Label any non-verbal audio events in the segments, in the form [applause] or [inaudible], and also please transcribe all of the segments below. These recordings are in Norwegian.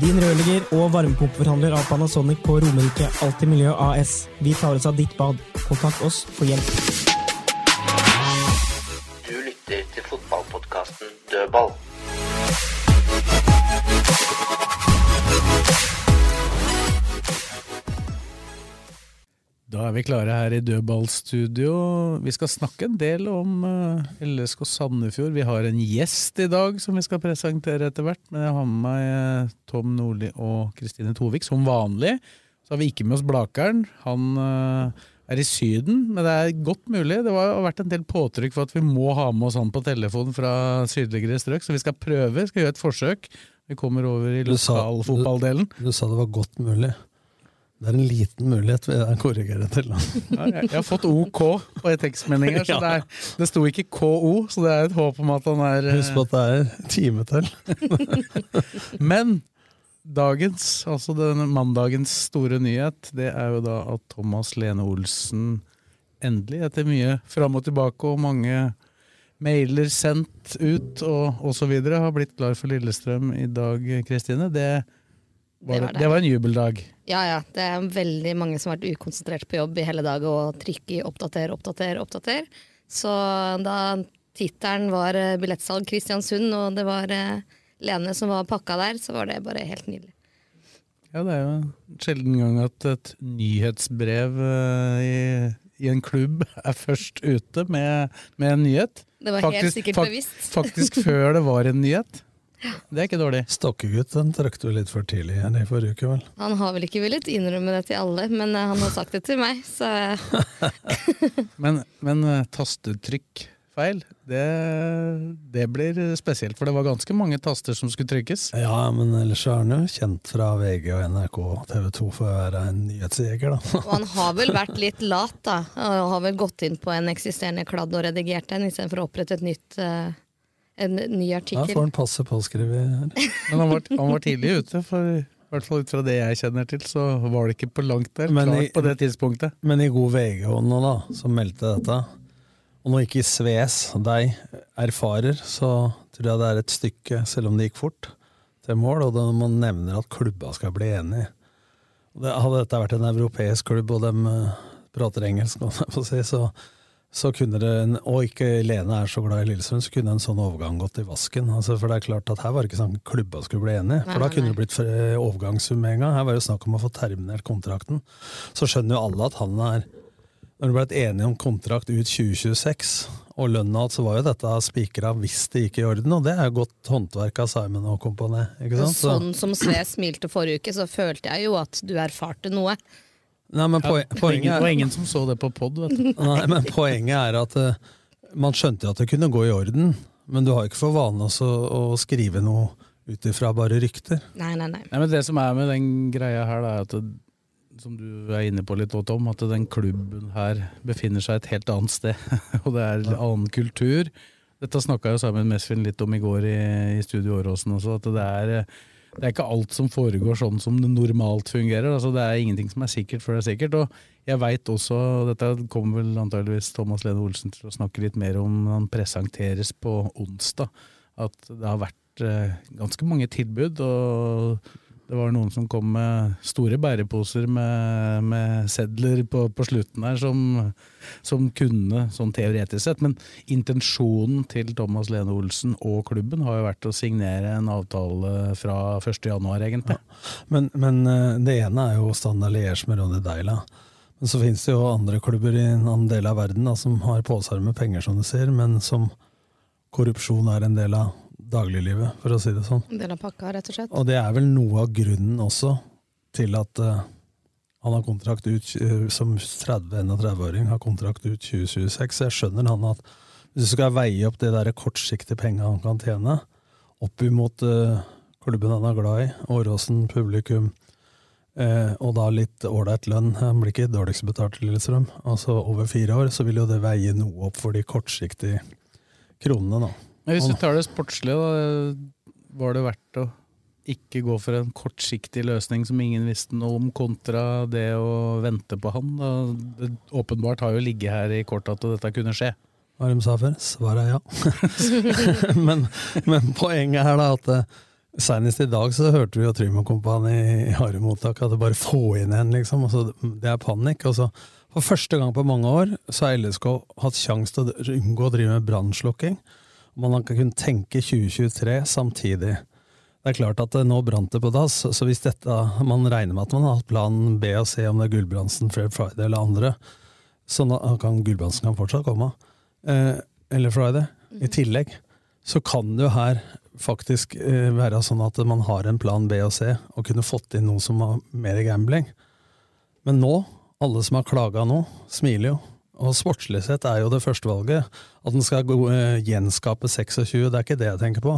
Din rørlegger og varmepumpeforhandler av Panasonic på Romerike Alltid Miljø AS. Vi tar oss av ditt bad. Kontakt oss for hjelp. Du lytter til fotballpodkasten Dødball. Da er vi klare her i Dødballstudio. Vi skal snakke en del om eh, LSK Sandefjord. Vi har en gjest i dag som vi skal presentere etter hvert. Men jeg har med meg eh, Tom Nordli og Kristine Tovik som vanlig. Så har vi ikke med oss Blakeren. Han eh, er i Syden, men det er godt mulig. Det har vært en del påtrykk for at vi må ha med oss han på telefon fra sydligere strøk, så vi skal prøve. Skal gjøre et forsøk. Vi kommer over i Du sa- lokalfotballdelen. Du sa det var godt mulig. Det er en liten mulighet, ved å korrigere til. Ja, jeg, jeg har fått OK på en tekstmelding her, så [laughs] det, er, det sto ikke KO, så det er et håp om at han er eh, Husk på at det er timetall. [laughs] Men dagens, altså denne mandagens store nyhet, det er jo da at Thomas Lene Olsen endelig, etter mye fram og tilbake og mange mailer sendt ut og osv., har blitt klar for Lillestrøm i dag, Kristine. Det, var, Det var det, det. var en jubeldag. Ja, ja. Det er veldig mange som har vært ukonsentrert på jobb i hele dag og trykker i oppdater, oppdater, oppdater. Så da tittelen var eh, billettsalg Kristiansund, og det var eh, Lene som var pakka der, så var det bare helt nydelig. Ja, det er jo en sjelden gang at et nyhetsbrev eh, i, i en klubb [laughs] er først ute med, med en nyhet. Det var helt sikkert bevisst. Faktisk før det var en nyhet. Det er ikke dårlig. Stokkegutt den trykte du litt for tidlig igjen i forrige uke, vel? Han har vel ikke villet innrømme det til alle, men eh, han har sagt det til meg, så [laughs] Men, men eh, tastetrykkfeil, det, det blir spesielt. For det var ganske mange taster som skulle trykkes. Ja, men ellers er han jo kjent fra VG og NRK og TV 2 for å være en nyhetsjeger, da. Og han har vel vært litt lat, da. Og har vel gått inn på en eksisterende kladd og redigert den, istedenfor å opprette et nytt, eh, en ny artikkel. Da får han passe påskrevet her. Men han var, han var tidlig ute, for i hvert fall ut fra det jeg kjenner til, så var det ikke på langt der Men klart i- på det tidspunktet. Men i god VG-ånd nå, da, som meldte dette, og når ikke Sves, deg, erfarer, så tror jeg det er et stykke, selv om det gikk fort, til mål, og da man nevner at klubba skal bli enige. Det, hadde dette vært en europeisk klubb, og de eh, prater engelsk, [laughs] så, så kunne det, og ikke Lene er så glad i Lillesund, så kunne en sånn overgang gått i vasken. Altså, for det er klart at her var det ikke sånn klubba skulle bli enige, for Nei, da kunne nei. det blitt overgangssum med en gang. Her var det snakk om å få terminert kontrakten. Så skjønner jo alle at han er Når det ble enig enige om kontrakt ut 2026, og lønna, så var jo dette spikra hvis det gikk i orden, og det er jo godt håndverk av Simon og kompani. Sånn som Sve smilte forrige uke, så følte jeg jo at du erfarte noe. Nei, men poen- ja, poenget er det var ingen som så det på pod, vet du. Nei, men poenget er at uh, man skjønte jo at det kunne gå i orden, men du har ikke for vane å, å skrive noe ut ifra bare rykter. Nei, nei, nei. Nei, men Det som er med den greia her, da, er at det, som du er inne på litt, Tom, at den klubben her befinner seg et helt annet sted. [laughs] og det er en annen kultur. Dette snakka jo sammen med Mesvin litt om i går i, i Studio Åråsen også, at det er, det er ikke alt som foregår sånn som det normalt fungerer. Altså, det er ingenting som er sikkert før det er sikkert. Og jeg veit også, og dette kommer vel antageligvis Thomas Lene Olsen til å snakke litt mer om han presenteres på onsdag, at det har vært eh, ganske mange tilbud. og Det var noen som kom med store bæreposer med, med sedler på, på, slutten her, som, som, kunne, sånn teoretisk sett. Men intensjonen til Thomas Lene Olsen og klubben har jo vært å signere en avtale fra 1.1, egentlig. Ja. Men, men, eh, det ene er jo Standard Liège med Ronny Deila. Men så finnes det jo andre klubber i en annen del av verden da, som har påser med penger, som du sier, men som korrupsjon er en del av dagliglivet, for å si det sånn. En del av pakka, rett og slett. Og det er vel noe av grunnen også til at uh, han har kontrakt ut uh, som 30-31-åring, har kontrakt ut 2026. Så jeg skjønner han at hvis du skal veie opp det der kortsiktige penga han kan tjene, opp imot uh, klubben han er glad i, Åråsen, publikum, og da litt ålreit lønn, han blir ikke dårligst betalt til Lillestrøm, altså over fire år, så vil jo det veie noe opp for de kortsiktige kronene, da. Hvis du tar det sportslige, da, var det verdt å ikke gå for en kortsiktig løsning som ingen visste noe om, kontra det å vente på han? Da, det åpenbart har jo ligget her i kortet at dette kunne skje. Hva de sa før? Svaret er ja. [laughs] men, men, poenget er da at eh, senest i dag så hørte vi jo Trym Kompani i harde mottak at det bare få inn en, liksom. Altså, det er panikk. Altså, for første gang på mange år så har LSK hatt sjanse til å unngå å drive med brannslukking. Man kan kunne tenke 2023 samtidig. Det er klart at nå brant det på dass, så hvis dette, man regner med at man har hatt plan B og C, om det er Gulbrandsen, Fred Friday eller andre, så kan Gulbrandsen kan fortsatt komme, eh, eller Friday, i mhm. tillegg, så kan det jo her faktisk eh, være sånn at man har en plan B og C, og kunne fått inn noe som har mer gambling. Men nå, alle som har klaga nå, smiler jo. Og sportslig er jo det første valget at den skal uh, gjenskape 26, det er ikke det jeg tenker på.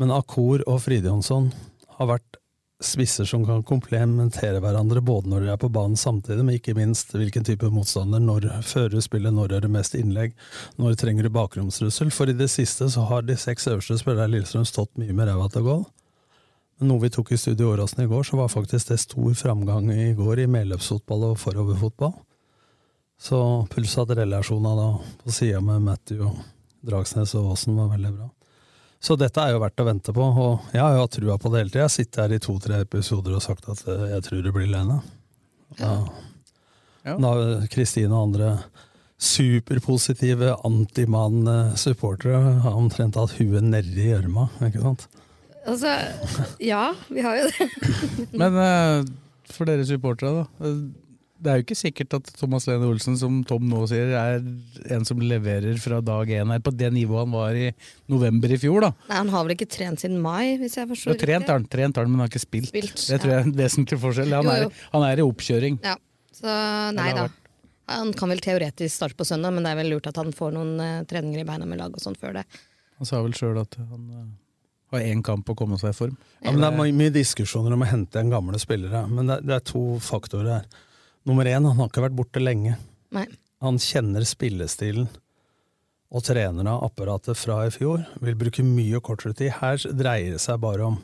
Men Akor og Fridjonsson har vært spisser som kan komplementere hverandre, både når de er på banen samtidig, men ikke minst hvilken type motstander. Når fører spillet, når er det mest innlegg, når trenger du bakromstrussel? For i det siste så har de seks øverste spillerne i Lillestrøm stått mye med ræva til goal. Noe vi tok i Studio Åråsen i går, så var faktisk det stor framgang i går i medløpsfotball og foroverfotball. Så pulsadrelasjonene da på sida med Matthew og Dragsnes og Aasen var veldig bra. Så dette er jo verdt å vente på, og jeg har jo hatt trua på det hele tida. Jeg har sittet her i to-tre episoder og sagt at eh, jeg tror det blir Lene. Ja. Da Kristine og andre superpositive antimann-supportere har omtrent hatt huet nedi gjørma, ikke sant? Altså, ja, vi har jo det. Men uh, for dere supportere, da det er jo ikke sikkert at Thomas Lene Olsen, som Tom nå sier, er en som leverer fra dag én her, på det nivået han var i november i fjor, da. Nei, Han har vel ikke trent siden mai, hvis jeg forstår riktig? Trent har han, trent har han, men han har ikke spilt. spilt det tror jeg er en vesentlig forskjell. Han, jo, jo. Er, han er, i oppkjøring. Ja, så nei da. Han kan vel teoretisk starte på søndag, men det er vel lurt at han får noen uh, treninger i beina med lag og sånt før det. Han sa vel sjøl at han uh, har én kamp å komme seg i form. Ja, men Det er mye, diskusjoner om å hente en gamle spillere, men det, det er to faktorer her. Nummer én, han har ikke vært borte lenge. Nei. Han kjenner spillestilen og trenerne av apparatet fra i fjor. Vil bruke mye kortere tid. Her dreier det seg bare om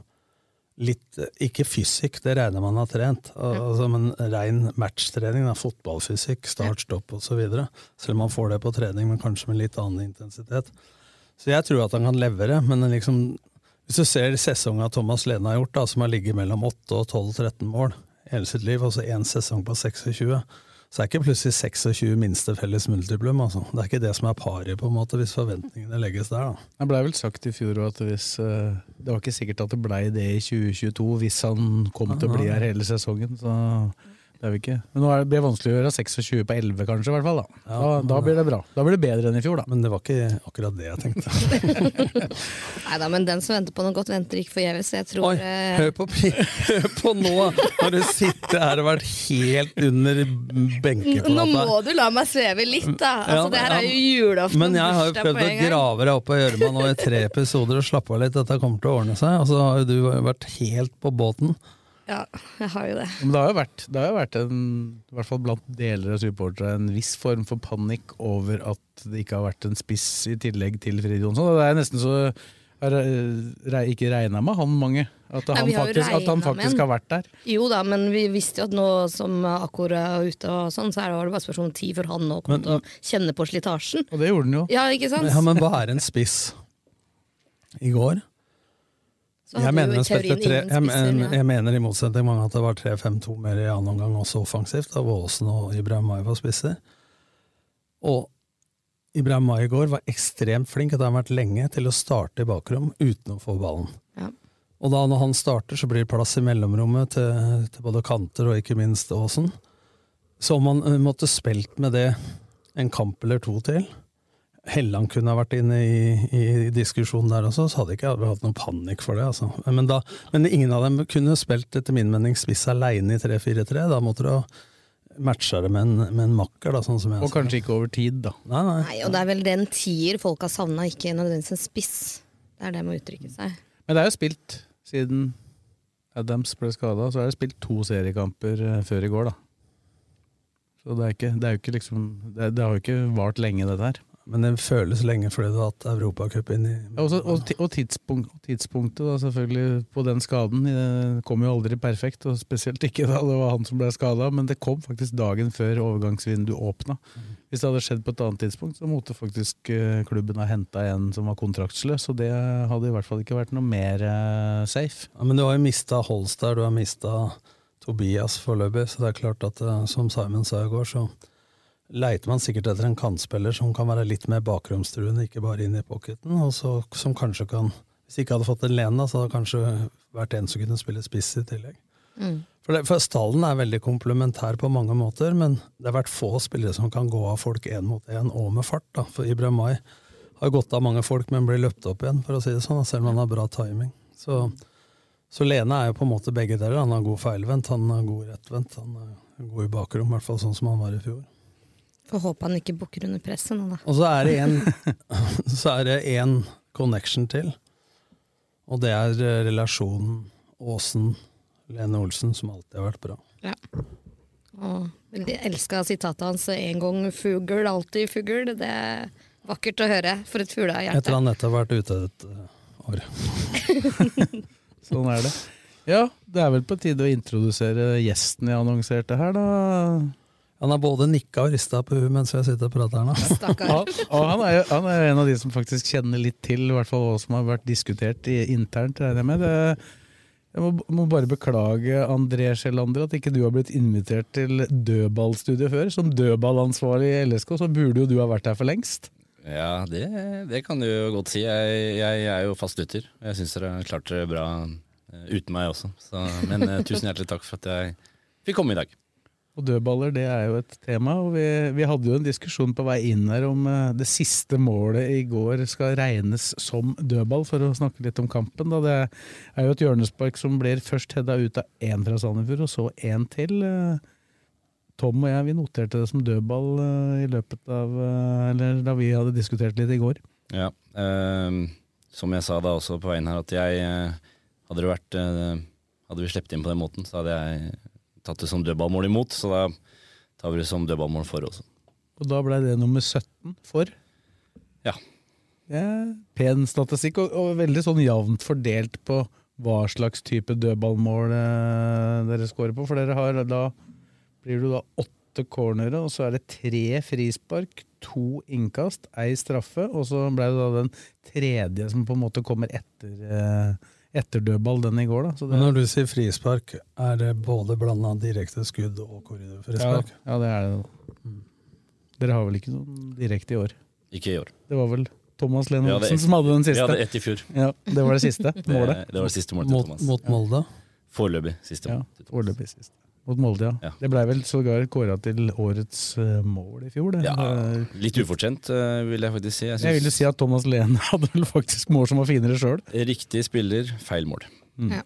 litt Ikke fysikk, det regner man har trent, altså, men rein matchtrening. Da, fotballfysikk, start, stopp osv. Selv om man får det på trening, men kanskje med litt annen intensitet. Så jeg tror at han kan levere, men liksom, hvis du ser sesongen Thomas Lene har gjort, da, som har ligget mellom 8 og 12-13 mål, hele sitt liv, altså én sesong på 26, så er ikke plutselig 26 minste felles multiplum. Altså. Det er ikke det som er paret, på en måte, hvis forventningene legges der. Da. Det blei vel sagt i fjor at hvis, uh, det var ikke sikkert at det blei det i 2022 hvis han kom til å bli her hele sesongen. så... Det er vi ikke. Men nå er det vanskelig å gjøre 26 på 11, kanskje. I hvert fall, da. Ja, da, da, blir det bra. Da blir det bedre enn i fjor, da. Men det var ikke akkurat det jeg tenkte. [laughs] Nei da, men den som venter på noe godt, venter ikke forgjeves. Jeg tror Oi, eh, hør på, hør på nå! Har du sittet her og vært helt under benkeplata. Nå må du la meg sveve litt, da! Altså, ja, det her er jo julaften. Men jeg har jo prøvd å grave deg opp og gjøre meg nå i tre episoder og slappe av litt. Dette kommer til å ordne seg. Og så har jo du vært helt på båten. Ja, jeg har jo det. Men det har jo vært, det har jo vært en, i hvert fall blant deler av supportere, en viss form for panikk over at det ikke har vært en spiss i tillegg til Frid Jonsson. Det er nesten så jeg ikke regna med han mange. At han, Nei, faktisk, at han faktisk har vært der. Jo da, men vi visste jo at nå som Akkor er ute, og sånn, så var det bare spørsmål om tid for han å komme til å kjenne på slitasjen. Og det gjorde han jo. Ja, ikke sant? Ja, Men hva er en spiss? I går Jeg mener, tre, jeg, men- jeg mener i motsetning til mange at det var 3-5-2 mer i annen omgang, også offensivt, da Våsen og Ibrahim Mai var spisser. Og Ibrahim Mai i går var ekstremt flink, det har han vært lenge, til å starte i bakrom uten å få ballen. Ja. Og da når han starter, så blir det plass i mellomrommet til, til både kanter og ikke minst Aasen. Så om han måtte spilt med det en kamp eller to til Helland kunne ha vært inne i, i diskusjonen der også, så hadde ikke jeg hatt noe panikk for det. Altså. Men, da, men ingen av dem kunne spilt etter min mening spiss aleine i 3-4-3. Da måtte du ha matcha det med en, med en makker, da, sånn som jeg Og kanskje ikke over tid, da. Nei, nei. Nei, og det er vel den tier folk har savna, ikke nødvendigvis en spiss. Det er det med å uttrykke seg. Men det er jo spilt siden Adams ble skada, så er det spilt to seriekamper eh, før i går, da. Så det er, ikke, det er jo ikke liksom det, det har jo ikke vart lenge, dette her. Men det føles lenge fordi du har hatt Europacup inn i Ja, også, og, og tidspunkt, tidspunktet, da, selvfølgelig, på den skaden. Det kom jo aldri perfekt, og spesielt ikke da det var han som ble skada, men det kom faktisk dagen før overgangsvinduet åpna. Hvis det hadde skjedd på et annet tidspunkt, så måtte faktisk eh, klubben ha henta en som var kontraktsløs, og det hadde i hvert fall ikke vært noe mer eh, safe. Ja, men du har jo mista Holster, du har mista Tobias foreløpig, så det er klart at eh, som Simon sa i går, så leiter man sikkert etter en kantspiller som kan være litt mer bakromstruende, ikke bare inn i pocketen, og så, som kanskje kan Hvis ikke hadde fått en Lena, så hadde det kanskje vært en som kunne spille spiss i tillegg. Mm. For, det, for stallen er veldig komplementær på mange måter, men det har vært få spillere som kan gå av folk én mot én, og med fart. da. For Ibra Mai har gått av mange folk, men blir løpt opp igjen, for å si det sånn, selv om han har bra timing. Så, så Lene er jo på en måte begge deler. Han har god feilvendt, han er god rettvendt, han er god i bakrom, i hvert fall sånn som han var i fjor. Får håpe han ikke bukker under presset nå, da. Og så er det en [laughs] Så er det en connection til, og det er eh, relasjonen Åsen-Lene Olsen, som alltid har vært bra. Ja. Og jeg elska sitatet hans 'en gang fugl, alltid fugl'. Det er vakkert å høre for et fuglehjerte. Etter han nettopp har vært ute et eh, år. [laughs] Sånn er det. Ja, det er vel på tide å introdusere gjesten jeg annonserte her, da. Han har både nikka og rista på huet mens vi sitter og prater her nå. [laughs] Han, og han er, jo, han er jo en av de som faktisk kjenner litt til i hvert fall hva som har vært diskutert i, internt, regner jeg med. Det, jeg må, må bare beklage, André Sjelander, at ikke du har blitt invitert til dødballstudiet før. Som dødballansvarlig i LSK, så burde jo du ha vært her for lengst. Ja, det, det kan du jo godt si. Jeg, jeg, jeg er jo fast lytter. Jeg syns dere har klart det bra eh, uten meg også. Så, men eh, tusen hjertelig takk for at jeg fikk komme i dag. Og dødballer det er jo et tema, og vi, vi hadde jo en diskusjon på vei inn her om uh, det siste målet i går skal regnes som dødball, for å snakke litt om kampen. Da. Det er jo et hjørnespark som blir først hedda ut av én fra Sandefjord, og så én til. Eh, Tom og jeg vi noterte det som dødball uh, i løpet av uh, Eller da vi hadde diskutert litt i går. Ja, som jeg sa da også på veien her, at jeg Hadde vært Hadde vi sluppet inn på den måten, så hadde jeg tatt det som dødballmål imot. Så da tar vi det som dødballmål for også. Og da ble det nummer 17 for. Ja. Ja, pen statistikk, og, og veldig sånn jevnt fordelt på hva slags type dødballmål eh, dere scorer på. For dere har da blir det da åtte cornere, og så er det tre frispark, to innkast, ei straffe, og så ble det da den tredje som på en måte kommer etter, eh, etter dødball, den i går. da. Så det, Men når du sier frispark, er det både blanda direkte skudd og ja, korridorfrispark? ja, det er det. Mm. Dere har vel ikke noen direkte i år? Ikke i år. Det var vel Thomas Lene Olsen ett- som hadde den siste? Vi hadde ett i fjor. Ja, Det var det siste [laughs] målet? Det, det var det siste målet til Mot, Thomas. mot Molde? Foreløpig siste Ja, mål. foreløpig siste. Mot Molde, ja. Ja. Det blei vel sågar kåra til årets eh, mål i fjor, det. Ja, litt ufortjent, eh, vil jeg faktisk si. Jeg Jeg vil si at Thomas Lene [laughs] hadde vel faktisk mål som var finere sjøl. Riktig spiller, feil mål. Ja.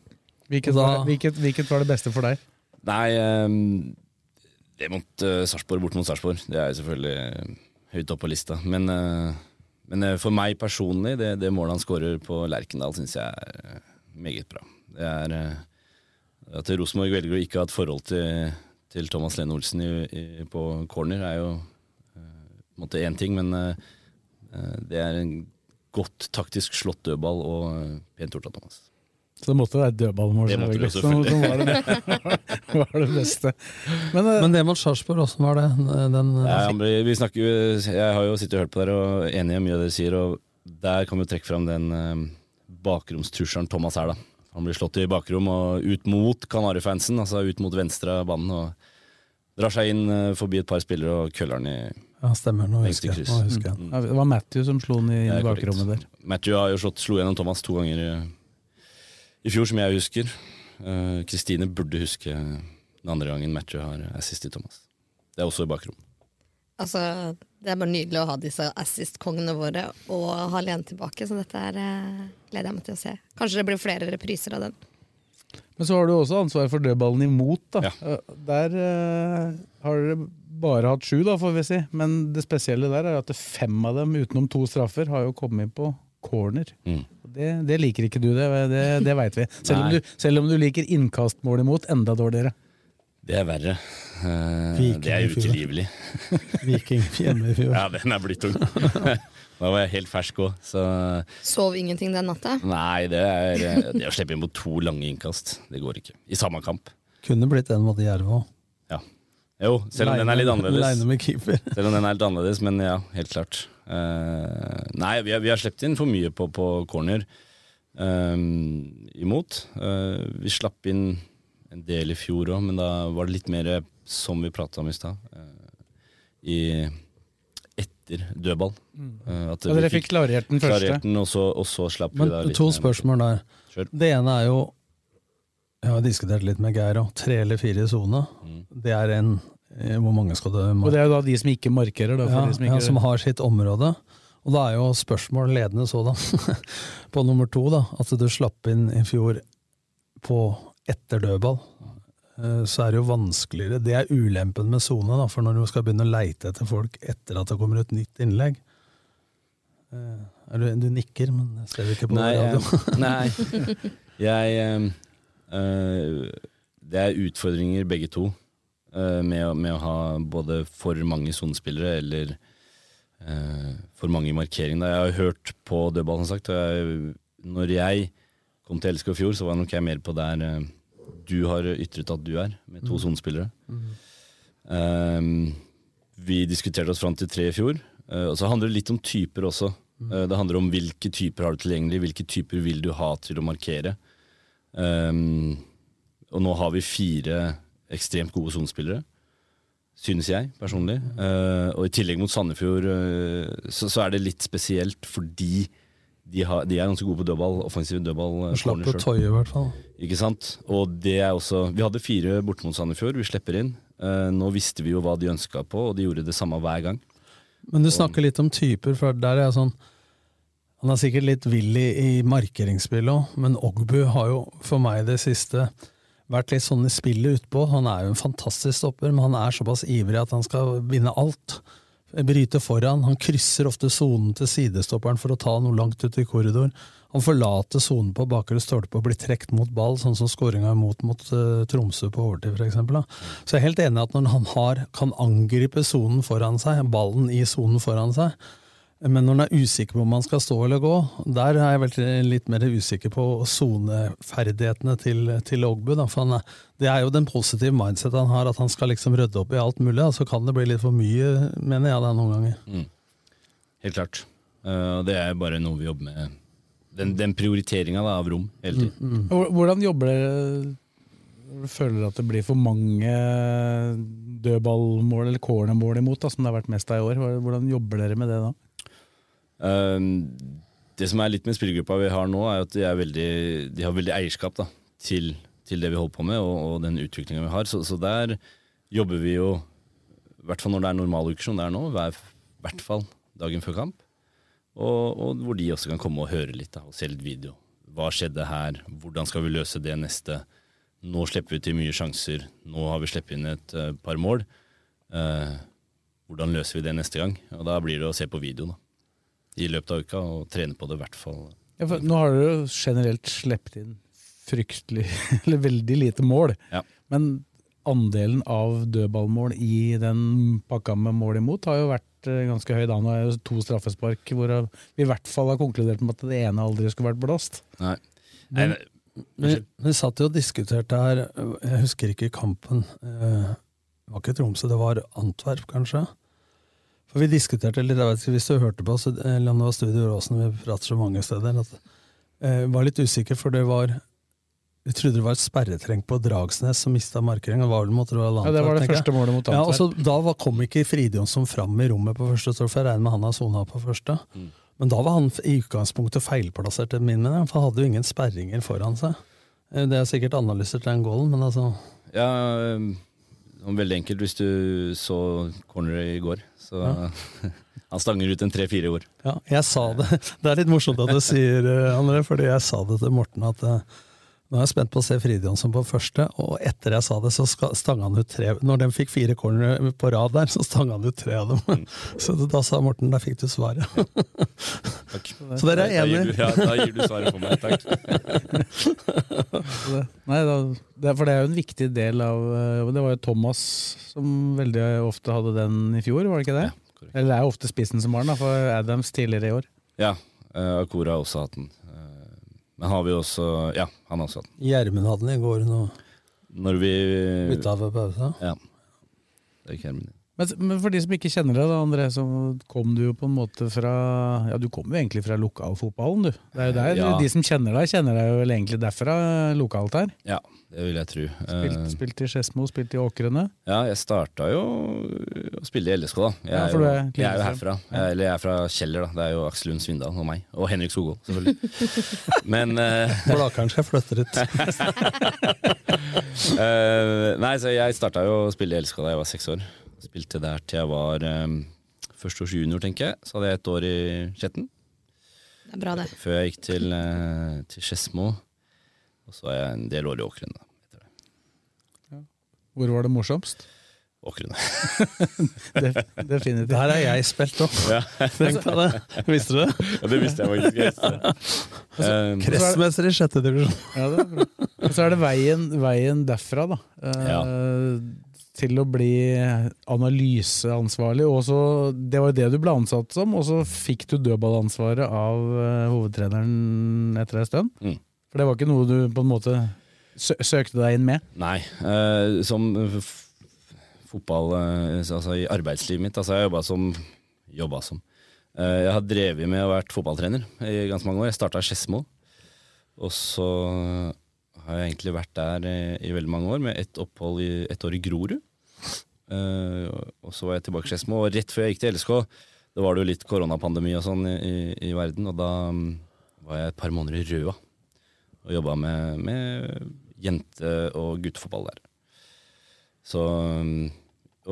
Hvilket, da- var- hvilket, hvilket var det beste for deg? Nei, um, det mot uh, Sarpsborg, bort mot Sarpsborg, det er selvfølgelig eh, høyt oppe på lista. Men, uh, men uh, for meg personlig, det, det målet han skårer på Lerkendal, syns jeg er meget bra. Det er eh, At Rosenborg velger å ikke ha et forhold til, til Thomas Lene Olsen i, i, på corner, er jo eh, på en én ting, men eh, eh, det er en godt taktisk slått dødball og pent gjort av Thomas. Så det måtte være dødballmål. Det måtte selvfølgelig. Som- som [laughs] var, det, var det beste. Men, Men det mot Sarpsborg, åssen var det? Den, Nei, vi snakker, jo- jeg har jo sittet og hørt på dere og enig i mye av det dere sier, og der kan vi trekke fram den bakromstrusselen Thomas er, da. Han blir slått i bakrom og ut mot Kanarifansen, altså ut mot venstre av banen. og Drar seg inn eh, forbi et par spillere og køller den i Ja, stemmer. Nå husker jeg. Nå husker jeg. Mm. Det var Matthew som slo den i ja, bakrommet der. Matthew har jo slått, slo gjennom Thomas to ganger i, i fjor, som jeg husker. Kristine Kristine burde huske den andre gangen Matthew har assist i Thomas. Det er også i bakrom. Altså, det er bare nydelig å ha disse assist-kongene våre og ha Lene tilbake, så dette er, eh, gleder jeg meg til å se. Kanskje det blir flere repriser av den. Men så har du også ansvar for dødballen imot. da. Ja. Der eh, har dere bare hatt sju, da, får vi si. Men det spesielle der er at fem av dem, utenom to straffer, har jo kommet inn på corner. Mm. Det, det liker ikke du, det, det, det veit vi. Selv om, du, selv om du liker innkastmål imot, enda dårligere. Det er verre. Eh, Viking det er utilgivelig. [laughs] Viking hjemme i fjor. Ja, den er blitt tung. [laughs] da var jeg helt fersk òg, så Sov ingenting den natta. Nei, det er eh, det å slippe inn på to lange innkast, det går ikke. I samme kamp. Kunne blitt en mot Jerv òg. Ja. Jo, selv om den er litt annerledes. Leine med keeper. [laughs] Selv om den er litt annerledes, men ja, helt klart. Uh, nei, vi har, vi har sluppet inn for mye på, på corner Uh, imot. Uh, vi slapp inn en del i fjor òg, men da var det litt mer som vi prata om i stad. eh, I etter dødball. Mm. at Ja, dere fikk klarert den første. klarert den, og, så, og så slapp vi da litt to spørsmål der. Kjør. Det ene er jo Jeg har diskutert litt med Geir òg. Tre eller fire i sone. Mm. Det er en eh, Hvor mange skal det Og det er jo da de som ikke markerer. Da, for ja, de som, ja, som har sitt område. Og da er jo spørsmål ledende sådan [laughs] på nummer to, da. At du slapp inn i fjor på etter dødball. Eh, Så er det jo vanskeligere. Det er ulempen med sone, for når du skal begynne å leite etter folk etter at det kommer et nytt innlegg Eh, du, du nikker, men jeg ser ikke på Nei, radio. [laughs] nei. Jeg eh, eh, Det er utfordringer begge to eh, med, med å ha både for mange sonespillere eller øh, for mange i markering. Jeg har hørt på dødball, som sagt. og Jeg, når jeg kom til LSK i fjor, så var nok jeg mer på der eh, du har ytret at du er, med to Mm. sonespillere. Um, vi diskuterte oss fram til tre i fjor. eh, og så handler det litt om typer også. Eh, det handler om hvilke typer har du tilgjengelig, hvilke typer vil du ha til å markere. Um, og nå har vi fire ekstremt gode sonespillere, synes jeg personlig. Uh, og i tillegg mot Sandefjord uh, så, så er det litt spesielt fordi de, har, de er ganske gode på dødball, offensiv dødball. Slapp på selv. i hvert fall. Ikke sant? Og det er også Vi hadde fire borte mot Sandefjord, vi slipper inn. Eh, nå visste vi jo hva de ønska på, og de gjorde det samme hver gang. Men du snakker litt om typer, for der er jeg sånn Han er sikkert litt vill i, markeringsspillet markeringsspill òg, men Ogbu har jo for meg det siste vært litt sånn i spillet utpå. Han er jo en fantastisk stopper, men han er såpass ivrig at han skal vinne alt. Bryte foran. Han krysser ofte sonen til sidestopperen for å ta noe langt ut i korridor. Han forlater sonen på bakre stolpe og blir trukket mot ball, sånn som skåringa imot mot uh, Tromsø på overtid, f.eks. Så jeg er helt enig i at når han har, kan angripe sonen foran seg, ballen i sonen foran seg, men når han er usikker på om han skal stå eller gå, der er jeg vel litt mer usikker på soneferdighetene til, til Ogbu. Da, for han er, det er jo den positive mindset han har, at han skal liksom rydde opp i alt mulig. Så så kan det bli litt for mye, mener jeg, det noen ganger. Mm. Helt klart. Uh, det er bare noe vi jobber med. Den, den prioriteringa av rom hele tiden. Hvor- Hvordan jobber dere føler du at det blir for mange dødballmål eller cornermål imot, da, som det har vært mest av i år? Hvordan jobber dere med det da? Um, det som er litt med spillergruppa vi har nå, er at de, er veldig, de har veldig eierskap da, til, til det vi holder på med, og, og den utviklinga vi har. Så, så der jobber vi jo, i hvert fall når det er normaluker som det nå, hver, hvert fall dagen før kamp. Og, og hvor de også kan komme og høre litt da, og se litt video. Hva skjedde her? Hvordan skal vi løse det neste? Nå slipper vi til mye sjanser. Nå har vi sluppet inn et uh, par mål. Uh, hvordan løser vi det neste gang? Og Da blir det å se på video da, i løpet av uka og trene på det i hvert fall. Ja, for nå har dere jo generelt sluppet inn fryktelig, [laughs] eller veldig lite mål. Ja. Men andelen av dødballmål i den pakka med mål imot har jo vært eh, ganske høy. Da nå er det to straffespark hvor vi i hvert fall har konkludert med at det ene aldri skulle vært blåst. Nei. Men, vi, vi satt jo og diskuterte her, jeg husker ikke kampen. eh, Det var ikke Tromsø, det var Antwerp, kanskje? For vi diskuterte litt, jeg vet ikke hvis du hørte på, oss, eller om det var Studio Råsen, vi prater så mange steder, at jeg var litt usikker, for det var Vi trodde det var et sperretreng på Dragsnes som mista markeringen. Det var vel mot Royal Ja, det var det tenker første målet mot Ja, og så Da var, kom ikke Fride Jonsson fram i rommet på første stolpe, for jeg regner med han har sona på første. Mm. Men da var han i utgangspunktet feilplassert, etter min mening, for han hadde jo ingen sperringer foran seg. Eh, Det er sikkert analysert den goalen, men altså Ja, sånn veldig enkelt hvis du så corneret i går. Så [laughs] han stanger ut en tre-fire år. Ja, jeg sa det. [laughs] Det er litt morsomt at du sier, eh, André, fordi jeg sa det til Morten at eh, nå er jeg spent på å se Fride Jonsson på første, og etter jeg sa det, så stanga han ut tre. Når de fikk fire corner på rad der, så stanga han ut tre av dem. [laughs] Så da sa Morten, der fikk du svaret. Takk. [laughs] Så dere er enige? Ja, da gir du svaret for meg. Takk. [laughs] Nei, da, det, for det er jo en viktig del av eh, Det var jo Thomas som veldig ofte hadde den i fjor, var det ikke det? Eller det er jo ofte spissen som har den, for Adams tidligere i år. Ja, uh, Akora har også hatt den. Men har vi også Ja, han har også hatt den. Gjermund hadde den i går nå. Når vi Bytta for pausa. Ja. Det er ikke Hermen. Men, men for de som ikke kjenner deg, da, André, så kom du jo på en måte fra Ja, du kom jo egentlig fra lokalfotballen, du. Det er jo der, Ja. De som kjenner deg, kjenner deg jo vel egentlig derfra lokalt her. Ja, det vil jeg tro. Spilt, Eh, spilt i Skedsmo, spilt i Åkrene. Ja, jeg starta jo å spille i LSK, da. Jeg, Ja, er, for jo, du er jeg er jo herfra. Jeg, eller jeg er fra Kjeller, da. Det er jo Aksel Lund Svindal og meg. Og Henrik Skogvold, selvfølgelig. [laughs] Men uh, Blakeren skal flytte ut. uh, [laughs] Nei, så jeg starta jo å spille i LSK da jeg var seks år. Spilte der til jeg var um, førsteårs junior, tenker jeg. Så hadde jeg et år i Skjetten. Det er bra, det. Før jeg gikk til, uh, til Skedsmo. Og så er jeg en del år i Åkrene. Hvor var det morsomst? Åkrene. [laughs] [laughs] Def, definitivt. Der er jeg spilt opp. Ja. [laughs] Det. Visste du det? Ja, det visste jeg faktisk. Um, Kretsmester i sjette divisjon. Ja, det er bra. Og så er det veien, veien derfra, da. eh, Til å bli analyseansvarlig. Og så, det var jo det du ble ansatt som, og så fikk du dødballansvaret av eh, hovedtreneren etter ei stund. Mm. For det var ikke noe du på en måte sø søkte deg inn med? Nei. eh, som fotball eh, Altså i arbeidslivet mitt. Altså jeg jobba som Jobba som. Eh, jeg har drevet med å vært fotballtrener i ganske mange år. Jeg starta i Skedsmo. Og så har jeg egentlig vært der i, i veldig mange år, med ett opphold i ett år i Grorud. Uh, og så var jeg tilbake i Skedsmo, og rett før jeg gikk til LSK, da var det jo litt koronapandemi og sånn i, i, verden, og da mm, var jeg et par måneder i Røa og jobba med, med jente- og guttefotball der. Så, mm,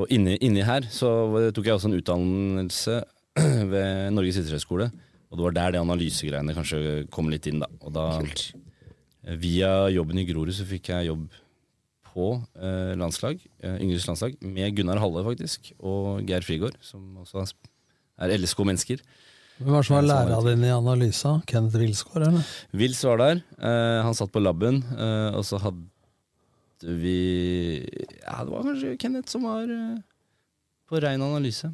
og inni, inni her så tok jeg også en utdannelse [clears throat] ved Norges idrettshøgskole. Og det var der det analysegreiene kanskje kom litt inn. da. Og da eh, Via jobben i Grorud så fikk jeg jobb på eh, landslag, eh, Yngres landslag, med Gunnar Halle faktisk, og Geir Frigård, som også er LSK-mennesker. Hvem var som var læreren din i analysa? Kenneth Wilsgård, eller? Vils var der. eh, han satt på laben, eh, og så hadde vi Ja, det var kanskje Kenneth som var eh, på rein analyse.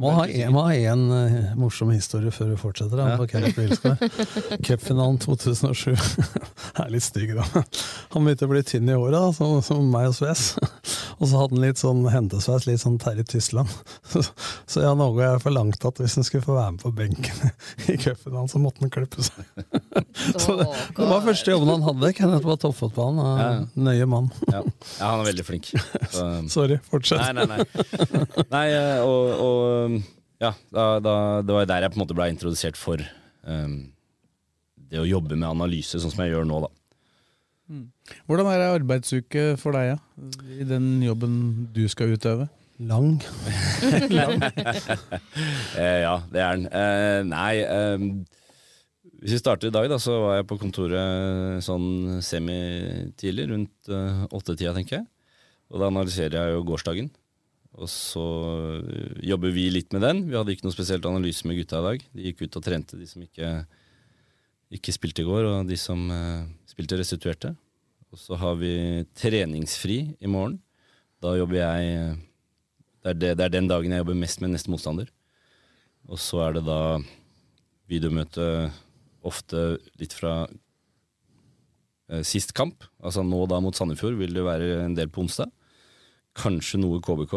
Må ha en eh, morsom historie før vi fortsetter. Da, Ja. [laughs] Cupfinalen 2007 [laughs] er litt stygg, da. Han begynte å bli tynn i håret, som, som meg og Sves. [laughs] Og så hadde han litt sånn hentesveis, litt sånn Terje Tysland. Så, så ja, Åge og jeg forlangte at hvis han skulle få være med på benken i cupfinalen, så måtte han klippe seg. Så det, det var første jobben han hadde, Kenneth, på toppfotballen. Ja. Nøye mann. Ja. ja, han er veldig flink. Så, Sorry, fortsett. Nei, nei, nei. nei eh, og, og ja, da, da, det var der jeg på en måte ble introdusert for um, det å jobbe med analyse, sånn som jeg gjør nå, da. Hvordan er ei arbeidsuke for deg, ja? i den jobben du skal utøve? Lang. [laughs] Lang. [laughs] eh, ja, det er den. Eh, nei eh, Hvis vi starter i dag, da, så var jeg på kontoret sånn semitidlig, rundt uh, åttetida, tenker jeg. Og da analyserer jeg jo gårsdagen. Og så eh, jobber vi litt med den. Vi hadde ikke noe spesielt analyse med gutta i dag. De gikk ut og trente, de som ikke, ikke spilte i går, og de som uh, spilte, restituerte. Og så har vi treningsfri i morgen. Da jobber jeg eh, det er, det, det er den dagen jeg jobber mest med neste motstander. Og så er det da videomøte ofte litt fra eh, sist kamp. Altså nå da mot Sandefjord vil det være en del på onsdag. Kanskje noe KBK.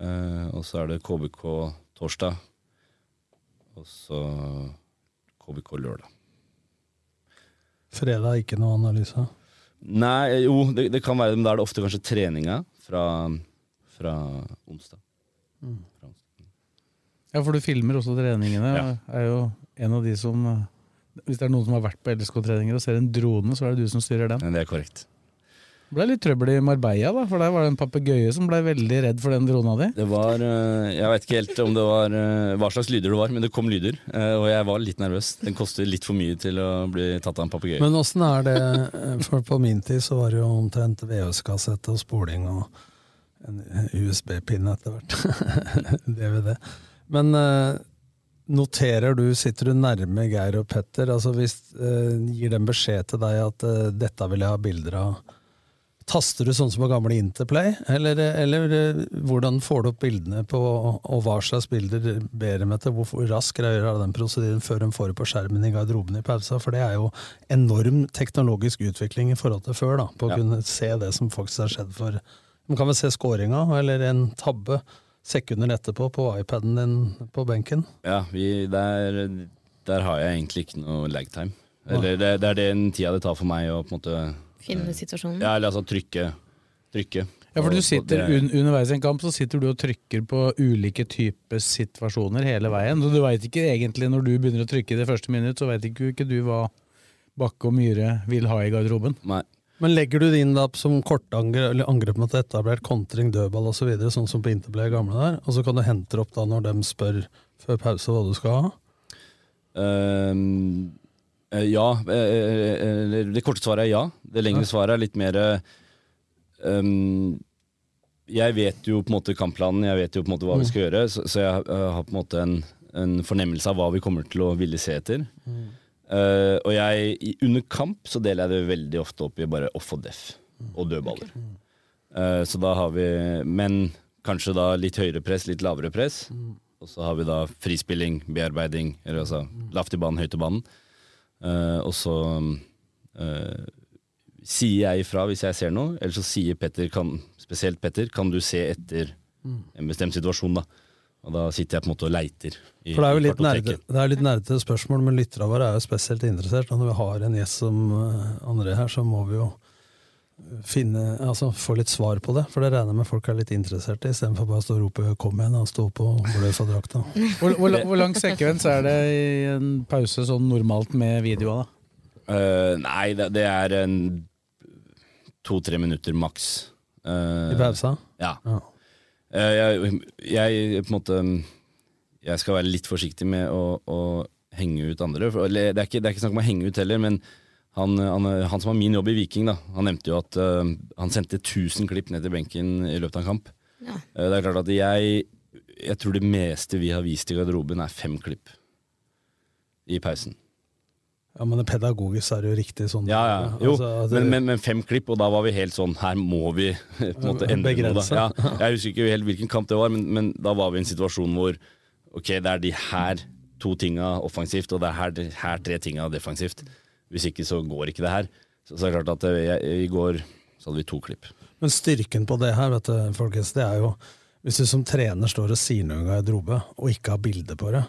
Eh, og så er det KBK torsdag. Og så KBK lørdag. Fredag ikke noe analyse. Nei, jo, det, det kan være men da er det ofte kanskje treninga fra, fra onsdag. Ja, for du filmer også treningene. Ja. Er jo en av de som Hvis det er noen som har vært på LSK-treninger og ser en drone, så er det du som styrer den. Men det er korrekt. Det ble litt trøbbel i Marbella, da, for der var det en papegøye som ble veldig redd for den drona di. Det var eh, Jeg vet ikke helt om det var eh, hva slags lyder det var, men det kom lyder. eh, Og jeg var litt nervøs. Den koster litt for mye til å bli tatt av en papegøye. Men åssen er det For på min tid så var det jo omtrent VHS-kassett og spoling og en USB-pinne etter hvert. [laughs] DVD. Men noterer du, sitter du nærme Geir og Petter? Altså hvis eh, Gir dem beskjed til deg at eh, dette vil jeg ha bilder av? Taster du sånn som på gamle Interplay, eller, eller eh, hvordan får du opp bildene på, og hva slags bilder ber dem etter? Hvor raskt greier du den prosedyren før de får det på skjermen i garderoben i pausa? For det er jo enorm teknologisk utvikling i forhold til før, da, på å Ja. kunne se det som faktisk har skjedd for De kan vel se scoringa, eller en tabbe, sekunder etterpå på iPaden din på benken. Ja, vi, der, der har jeg egentlig ikke noe lagtime. Eller det, det er den tida det tar for meg å på en måte Finne situasjonen. Ja, eller altså trykke. Trykke. Ja, for du sitter un underveis i en kamp så sitter du og trykker på ulike typer situasjoner hele veien. Og du veit ikke egentlig, når du begynner å trykke i det første minutt, så veit ikke, ikke du hva Bakke og Myhre vil ha i garderoben. Nei. Men legger du det inn da som kortangrep eller angrep mot etablert kontring, dødball osv., så videre, sånn som på Interplay gamle der, og så kan du hente det opp da når de spør før pause hva du skal ha? Ehm, eh, ja. eh, det korte svaret er ja. Det lengre svaret er litt mer um, Jeg vet jo på en måte kampplanen, jeg vet jo på en måte hva vi skal gjøre, så, så jeg eh, har på en måte en, en fornemmelse av hva vi kommer til å ville se etter. Eh, og jeg, under kamp så deler jeg det veldig ofte opp i bare off og def og dødballer. Eh, så da har vi Men kanskje da litt høyere press, litt lavere press. Og så har vi da frispilling, bearbeiding, eller altså lavt i banen, høyt i banen. Eh, og så uh, sier jeg ifra hvis jeg ser noe, eller så sier Petter, kan, spesielt Petter, kan du se etter Mm. en bestemt situasjon, da. Og da sitter jeg på en måte og leiter. i- For det er jo litt nerde, det er litt nerdete spørsmål, men lytterne våre er jo spesielt interessert. Og når vi har en gjest som eh, André her, så må vi jo finne, altså få litt svar på det. For det regner jeg med folk er litt interessert i, istedenfor bare å stå og rope 'kom igjen' og stå på og blø for drakta. [laughs] Hvor, hvor, hvor lang sekvens er det i en pause sånn normalt med videoa, da? Uh, nei, det, det er en to-tre minutter maks. Uh, I pausa? Ja. Ja. Uh, jeg, jeg på en måte Jeg skal være litt forsiktig med å, å henge ut andre. For, eller, det, er ikke, det er ikke snakk om å henge ut heller, men han, han, han som har min jobb i Viking, da, han nevnte jo at uh, han sendte 1000 klipp ned til benken i løpet av en kamp. Ja. Uh, det er klart at jeg Jeg tror det meste vi har vist i garderoben, er fem klipp i pausen. Ja, men det pedagogisk er det jo riktig sånn. Ja, ja. Jo, Altså, det- men, men, men fem klipp, og da var vi helt sånn Her må vi [laughs] på en måte endre noe. Da. Ja, jeg husker ikke helt hvilken kamp det var, men, men da var vi i en situasjon hvor Ok, det er de her to tinga offensivt, og det er her, her tre tinga defensivt. Hvis ikke så går ikke det her. Så, så er det klart at eh, i går så hadde vi to klipp. Men styrken på det her, vet du, folkens, det er jo Hvis du som trener står og sier noe i garderobe, og ikke har bilde på det,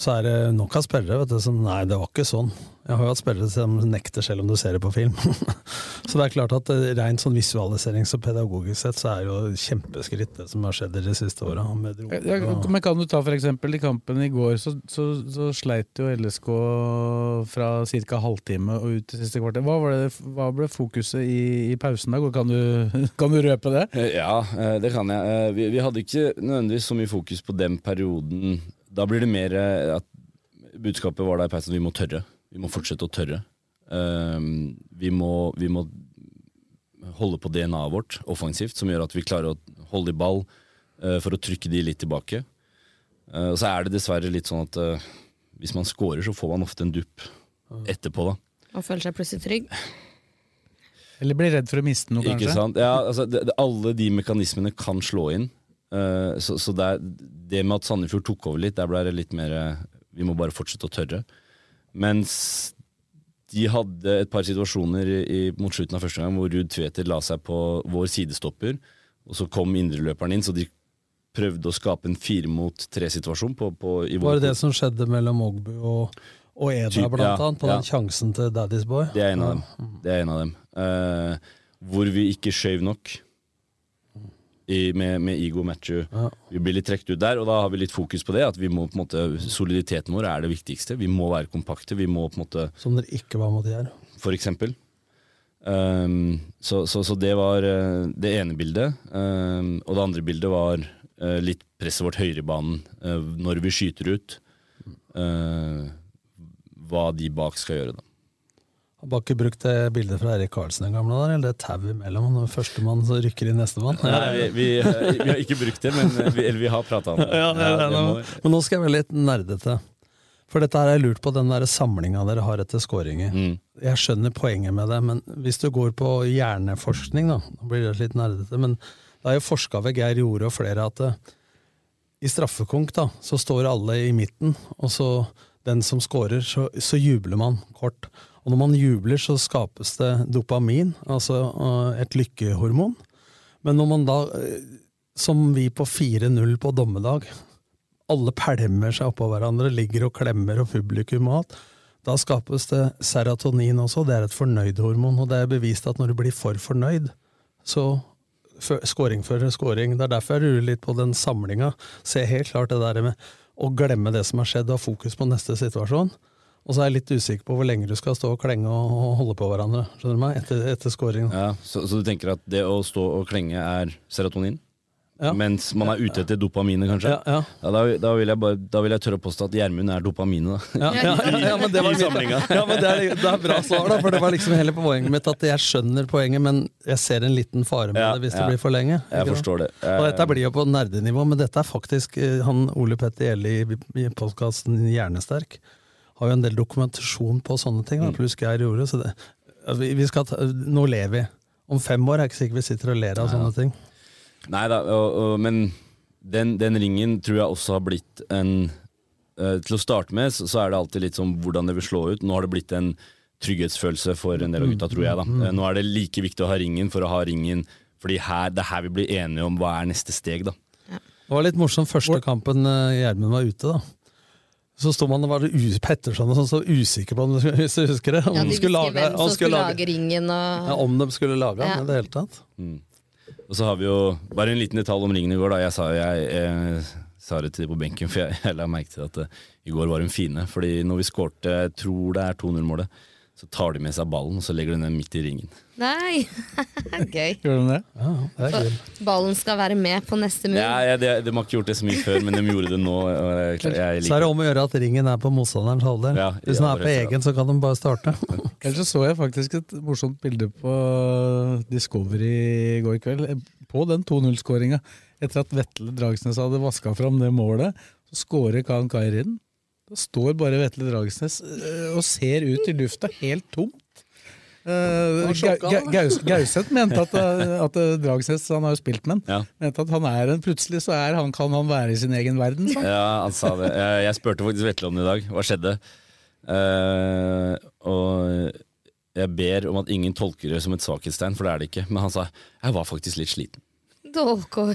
så er det nok av spillere vet du, som Nei, det var ikke sånn. Jeg har jo hatt spillere som nekter selv om du ser det på film. [laughs] så det er klart at eh, rent sånn visualiserings- og pedagogisk sett så er det jo kjempeskritt det som har skjedd i de siste åra. Ja, men kan du ta for eksempel i kampen i går, så, så, så sleit jo LSK fra ca. halvtime og ut til siste kvarter. Hva, var det, hva ble fokuset i, i pausen da? Kan du, [laughs] kan du røpe det? Eh, Ja, eh, det kan jeg. Vi, vi hadde ikke nødvendigvis så mye fokus på den perioden. Da blir det mer eh, at budskapet var der i pausen at vi må tørre. Vi må fortsette å tørre. Eh, Vi må, vi må holde på DNA-et vårt offensivt, som gjør at vi klarer å holde i ball uh, for å trykke de litt tilbake. Uh, Og så er det dessverre litt sånn at uh, hvis man scorer, så får man ofte en dupp etterpå, da. Og føler seg plutselig trygg. Eller blir redd for å miste noe, kanskje? Ikke sant? Ja, altså, det, det, alle de mekanismene kan slå inn. Eh, så så det, er, det med at Sandefjord tok over litt, der ble det litt mer eh, Vi må bare fortsette å tørre. Mens de hadde et par situasjoner i, i, mot slutten av første gang hvor Ruud Tveter la seg på vår sidestopper, og så kom indreløperen inn, så de prøvde å skape en fire mot tre-situasjon på, på, Var det det som skjedde mellom Ogbu og, Og Eda, Typ, blant ja, annet, på ja. den sjansen til Daddy's Boy. Det er en av dem. Det er en av dem. Uh, hvor vi ikke skjøv nok i, med, med Igo Matthew. Vi blir litt trukket ut der, og da har vi litt fokus på det. At vi må på en måte, Soliditeten vår er det viktigste. Vi må være kompakte. Vi må på en måte Som dere ikke var mot her. for eksempel. Um, så, så, så det var eh, det ene bildet. Um, og det andre bildet var uh, litt presset vårt høyere i banen eh, når vi skyter ut. uh, hva de bak skal gjøre, da. Har bare ikke brukt det bildet fra Erik Karlsen den gamle der, eller det tau imellom. Når førstemann så rykker inn nestemann. Nei, vi, vi, vi har ikke brukt det, men vi, eller vi har prata om det. Ja, ja, ja, det nå- Men nå skal jeg være litt nerdete. For dette her har jeg lurt på, den der samlinga dere har etter skåringer. Mm. Jeg skjønner poenget med det, men hvis du går på hjerneforskning, da, nå blir det litt nerdete, men det er jo forska ved Geir Jorde og flere at det, i straffekonk da, så står alle i midten, og så den som scorer, så, så jubler man kort. Og når man jubler, så skapes det dopamin, altså øh, et lykkehormon. Men når man da, øh, som vi på 4-0 på dommedag, alle pælmer seg oppå hverandre, ligger og klemmer og publikum og alt, da skapes det serotonin også, det er et fornøydhormon, og det er bevist at når du blir for fornøyd, så skåring fører scoring. Det er derfor jeg rurer litt på den samlinga. Se helt klart det der med å glemme det som har skjedd, og ha fokus på neste situasjon. Og så er jeg litt usikker på hvor lenge du skal stå og klenge og holde på hverandre. Skjønner du meg? Etter, etter scoringen. Ja, så, så du tenker at det å stå og klenge er serotonin? Ja. Mens man er ute etter dopaminet, kanskje? Ja, ja. da, da, vil jeg bare, da vil jeg tørre å påstå at Gjermund er dopaminet, da. Ja, [laughs] men det var mitt- [laughs] Ja, men det er, det er bra svar, da, for det var liksom hele poenget mitt. At jeg skjønner poenget, men jeg ser en liten fare med det hvis det blir for lenge. Jeg forstår det. Og dette blir jo på nerdenivå, men dette er faktisk eh, han Ole Petter Gjelle i, i podkasten Hjernesterk. Har jo en del dokumentasjon på sånne ting, Mm. da, pluss Geir gjorde. Så det, vi, vi skal ta, nå lever vi. Om fem år er jeg ikke sikker vi sitter og ler av sånne ting. Nei da, men den, den ringen tror jeg også har blitt en eh, Til å starte med så, så er det alltid litt sånn hvordan det vil slå ut. Nå har det blitt en trygghetsfølelse for en del av gutta, tror jeg. da. Mm. Nå er det like viktig å ha ringen for å ha ringen, fordi her, det er her vi blir enige om hva er neste steg. da. Det var litt morsomt første kampen eh, Gjermund var ute, da. Så sto man og var Petterson og sånn, så usikker på om du- hvis du husker det. Om Ja, de de skulle lage, hvem som skulle lage- lage ringen og Ja, om de skulle lage den Ja. i det hele tatt. Mm. Og så har vi jo bare en liten detalj om ringen i går. da. Jeg sa, jeg, jeg, sa det til de på benken, for jeg, jeg la merke til at eh, i går var de fine. Fordi når vi skårte, jeg tror det er 2-0-målet, så tar de med seg ballen og så legger de den midt i ringen. Nei! [laughs] Gøy. Gjorde de det? Ja, det er gøy. Ballen skal være med på neste mur. Ja, ja, de, de har ikke gjort det så mye før, men de gjorde det nå. Og jeg, jeg Så er det om å gjøre at ringen er på motstanderens halvdel. Ja, Hvis den er på egen, så kan de bare starte. [laughs] Ellers så så jeg faktisk et morsomt bilde på Discovery i går kveld, eh, på den 2-0-skåringa. Etter at Vetle Dragsnes hadde vaska fram det målet, så skårer Khan Kairin. Da står bare Vetle Dragsnes eh, og ser ut i lufta, helt tomt. Uh. Gauseth mente at, eh, at eh, Dragsnes, han har jo spilt med Ja. mente at han er en plutselig så er han, kan han være i sin egen verden. Så. Ja, han sa det. Jeg, jeg spurte faktisk Vetle om det i dag. Hva skjedde? Uh, og jeg ber om at ingen tolker det som et svakhetstegn, for det er det ikke. Men han sa jeg var faktisk litt sliten. Dårkår.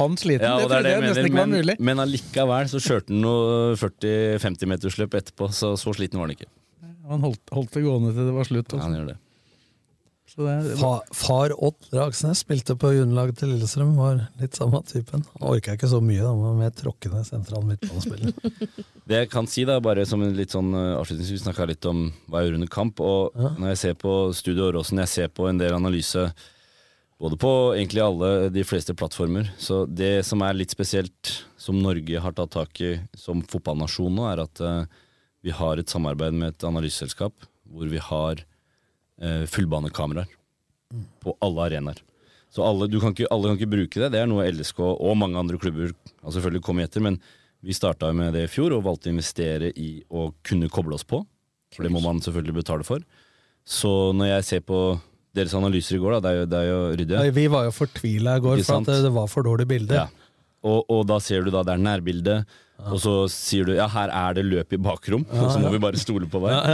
Han sliten, Ja, det trodde jeg nesten ikke var men, mulig. men allikevel så kjørte han noe 40-50 metersløp etterpå, så så sliten var han ikke. Han holdt, holdt det gående til det var slutt. Ja, han gjør det. Så det, Fa, far Odd Dragsnes spilte på juniorlaget til Lillestrøm, var litt samme typen. Han orka ikke så mye, da, var mer tråkkende sentral midtbanespiller. [laughs] Det jeg kan si, da, bare som en litt sånn uh, avslutningsvis, vi snakka litt om hva jeg gjorde under kamp. Og når jeg ser på Studio Åråsen, jeg ser på en del analyse både på egentlig alle de fleste plattformer. Så det som er litt spesielt, som Norge har tatt tak i som fotballnasjon nå, er at uh, vi har et samarbeid med et analyseselskap hvor vi har eh, fullbanekameraer på alle arenaer. Så alle, du kan ikke, alle kan ikke bruke det. Det er noe LSK og mange andre klubber har selvfølgelig kommet etter. Men vi starta med det i fjor og valgte å investere i å kunne koble oss på. For det må man selvfølgelig betale for. Så når jeg ser på deres analyser i går, da, det er jo, det er jo ryddig. Vi var jo fortvila i går for at det, det var for dårlig bilde. Ja. Og, og da ser du da det er nærbilde, og så sier du ja, her er det løp i bakrom, så må vi bare stole på deg.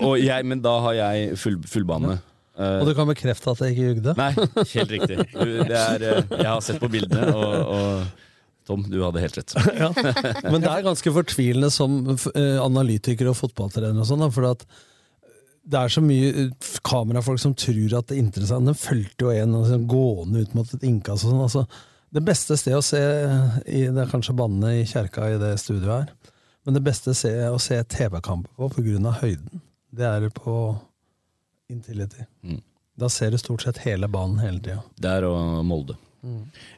Og jeg, men da har jeg full, fullbane. Uh, Og du kan bekrefte at jeg ikke jugde? Nei, helt riktig. Det er, eh, jeg har sett på bildene, og, og Tom, du hadde helt rett. ja. Men det er ganske fortvilende som eh, analytiker og fotballtrener og sånn, for at det er så mye kamerafolk som tror at det er interessant. Den fulgte jo en sånn, gående ut mot et innkast og sånn. Altså, det beste stedet å se i, Det er kanskje bannene i kjerka i det studioet her, men det beste stedet å se TV-kamper på pga. høyden, det er på Intility. Mm. Da ser du stort sett hele banen hele tida. Der og Molde.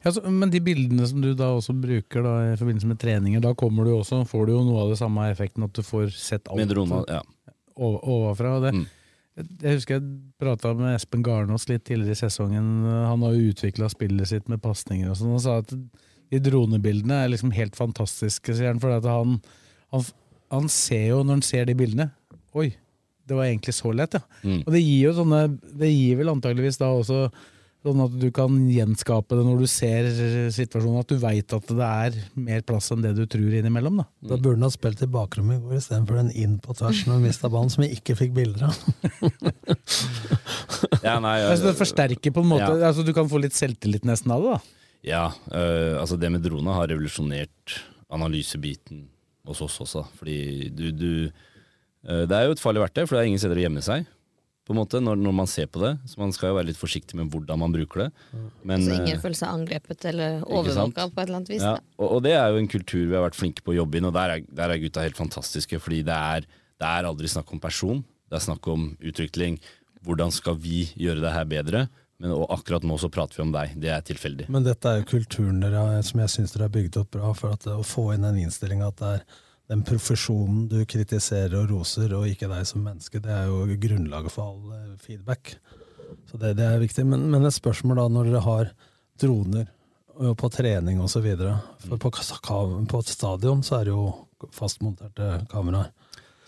Ja, så, men de bildene som du da også bruker da, i forbindelse med treninger, da kommer du også, får du jo noe av det samme effekten, at du får sett alt Med drona, ja. ov- ovenfra. Det, Mm. Jeg husker jeg prata med Espen Garnås litt tidligere i sesongen. Han har jo utvikla spillet sitt med pasninger og sånn, Han sa at de dronebildene er liksom helt fantastiske, sier han. For at han, han, han ser jo, når han ser de bildene Oi, det var egentlig så lett, ja. Mm. Og det gir jo sånne Det gir vel antageligvis da også sånn at du kan gjenskape det når du ser situasjonen, at du veit at det er mer plass enn det du tror innimellom. da. Da burde han ha spilt i bakrommet i går istedenfor den inn på tvers når han mista ballen, som vi ikke fikk bilder av. [laughs] Ja, nei, Altså, det forsterker på en måte Ja. altså, Du kan få litt selvtillit nesten av det. da. Ja, øh, altså det med drone har revolusjonert analysebiten hos oss også. Fordi du, du øh, Det er jo et farlig verktøy, for det er ingen steder å gjemme seg. På en måte, når, når man ser på det Så man skal jo være litt forsiktig med hvordan man bruker det. Men, så øh, ingen føler seg angrepet eller overvåka på et eller annet vis. Ja, og, og det er jo en kultur vi har vært flinke på å jobbe inn, og der er, der er gutta helt fantastiske. Fordi det er, det er aldri snakk om person, det er snakk om utvikling. Hvordan skal vi gjøre det her bedre? Men og akkurat nå så prater vi om deg. Det er tilfeldig. Men dette er jo kulturen dere har, som jeg syns dere har bygd opp bra, for at, å få inn den innstillinga at det er den profesjonen du kritiserer og roser, og ikke deg som menneske, det er jo grunnlaget for all eh, feedback. Så det, det er viktig. Men, men et spørsmål da, når dere har droner og på trening osv. For på, på et stadion så er det jo fastmonterte kameraer.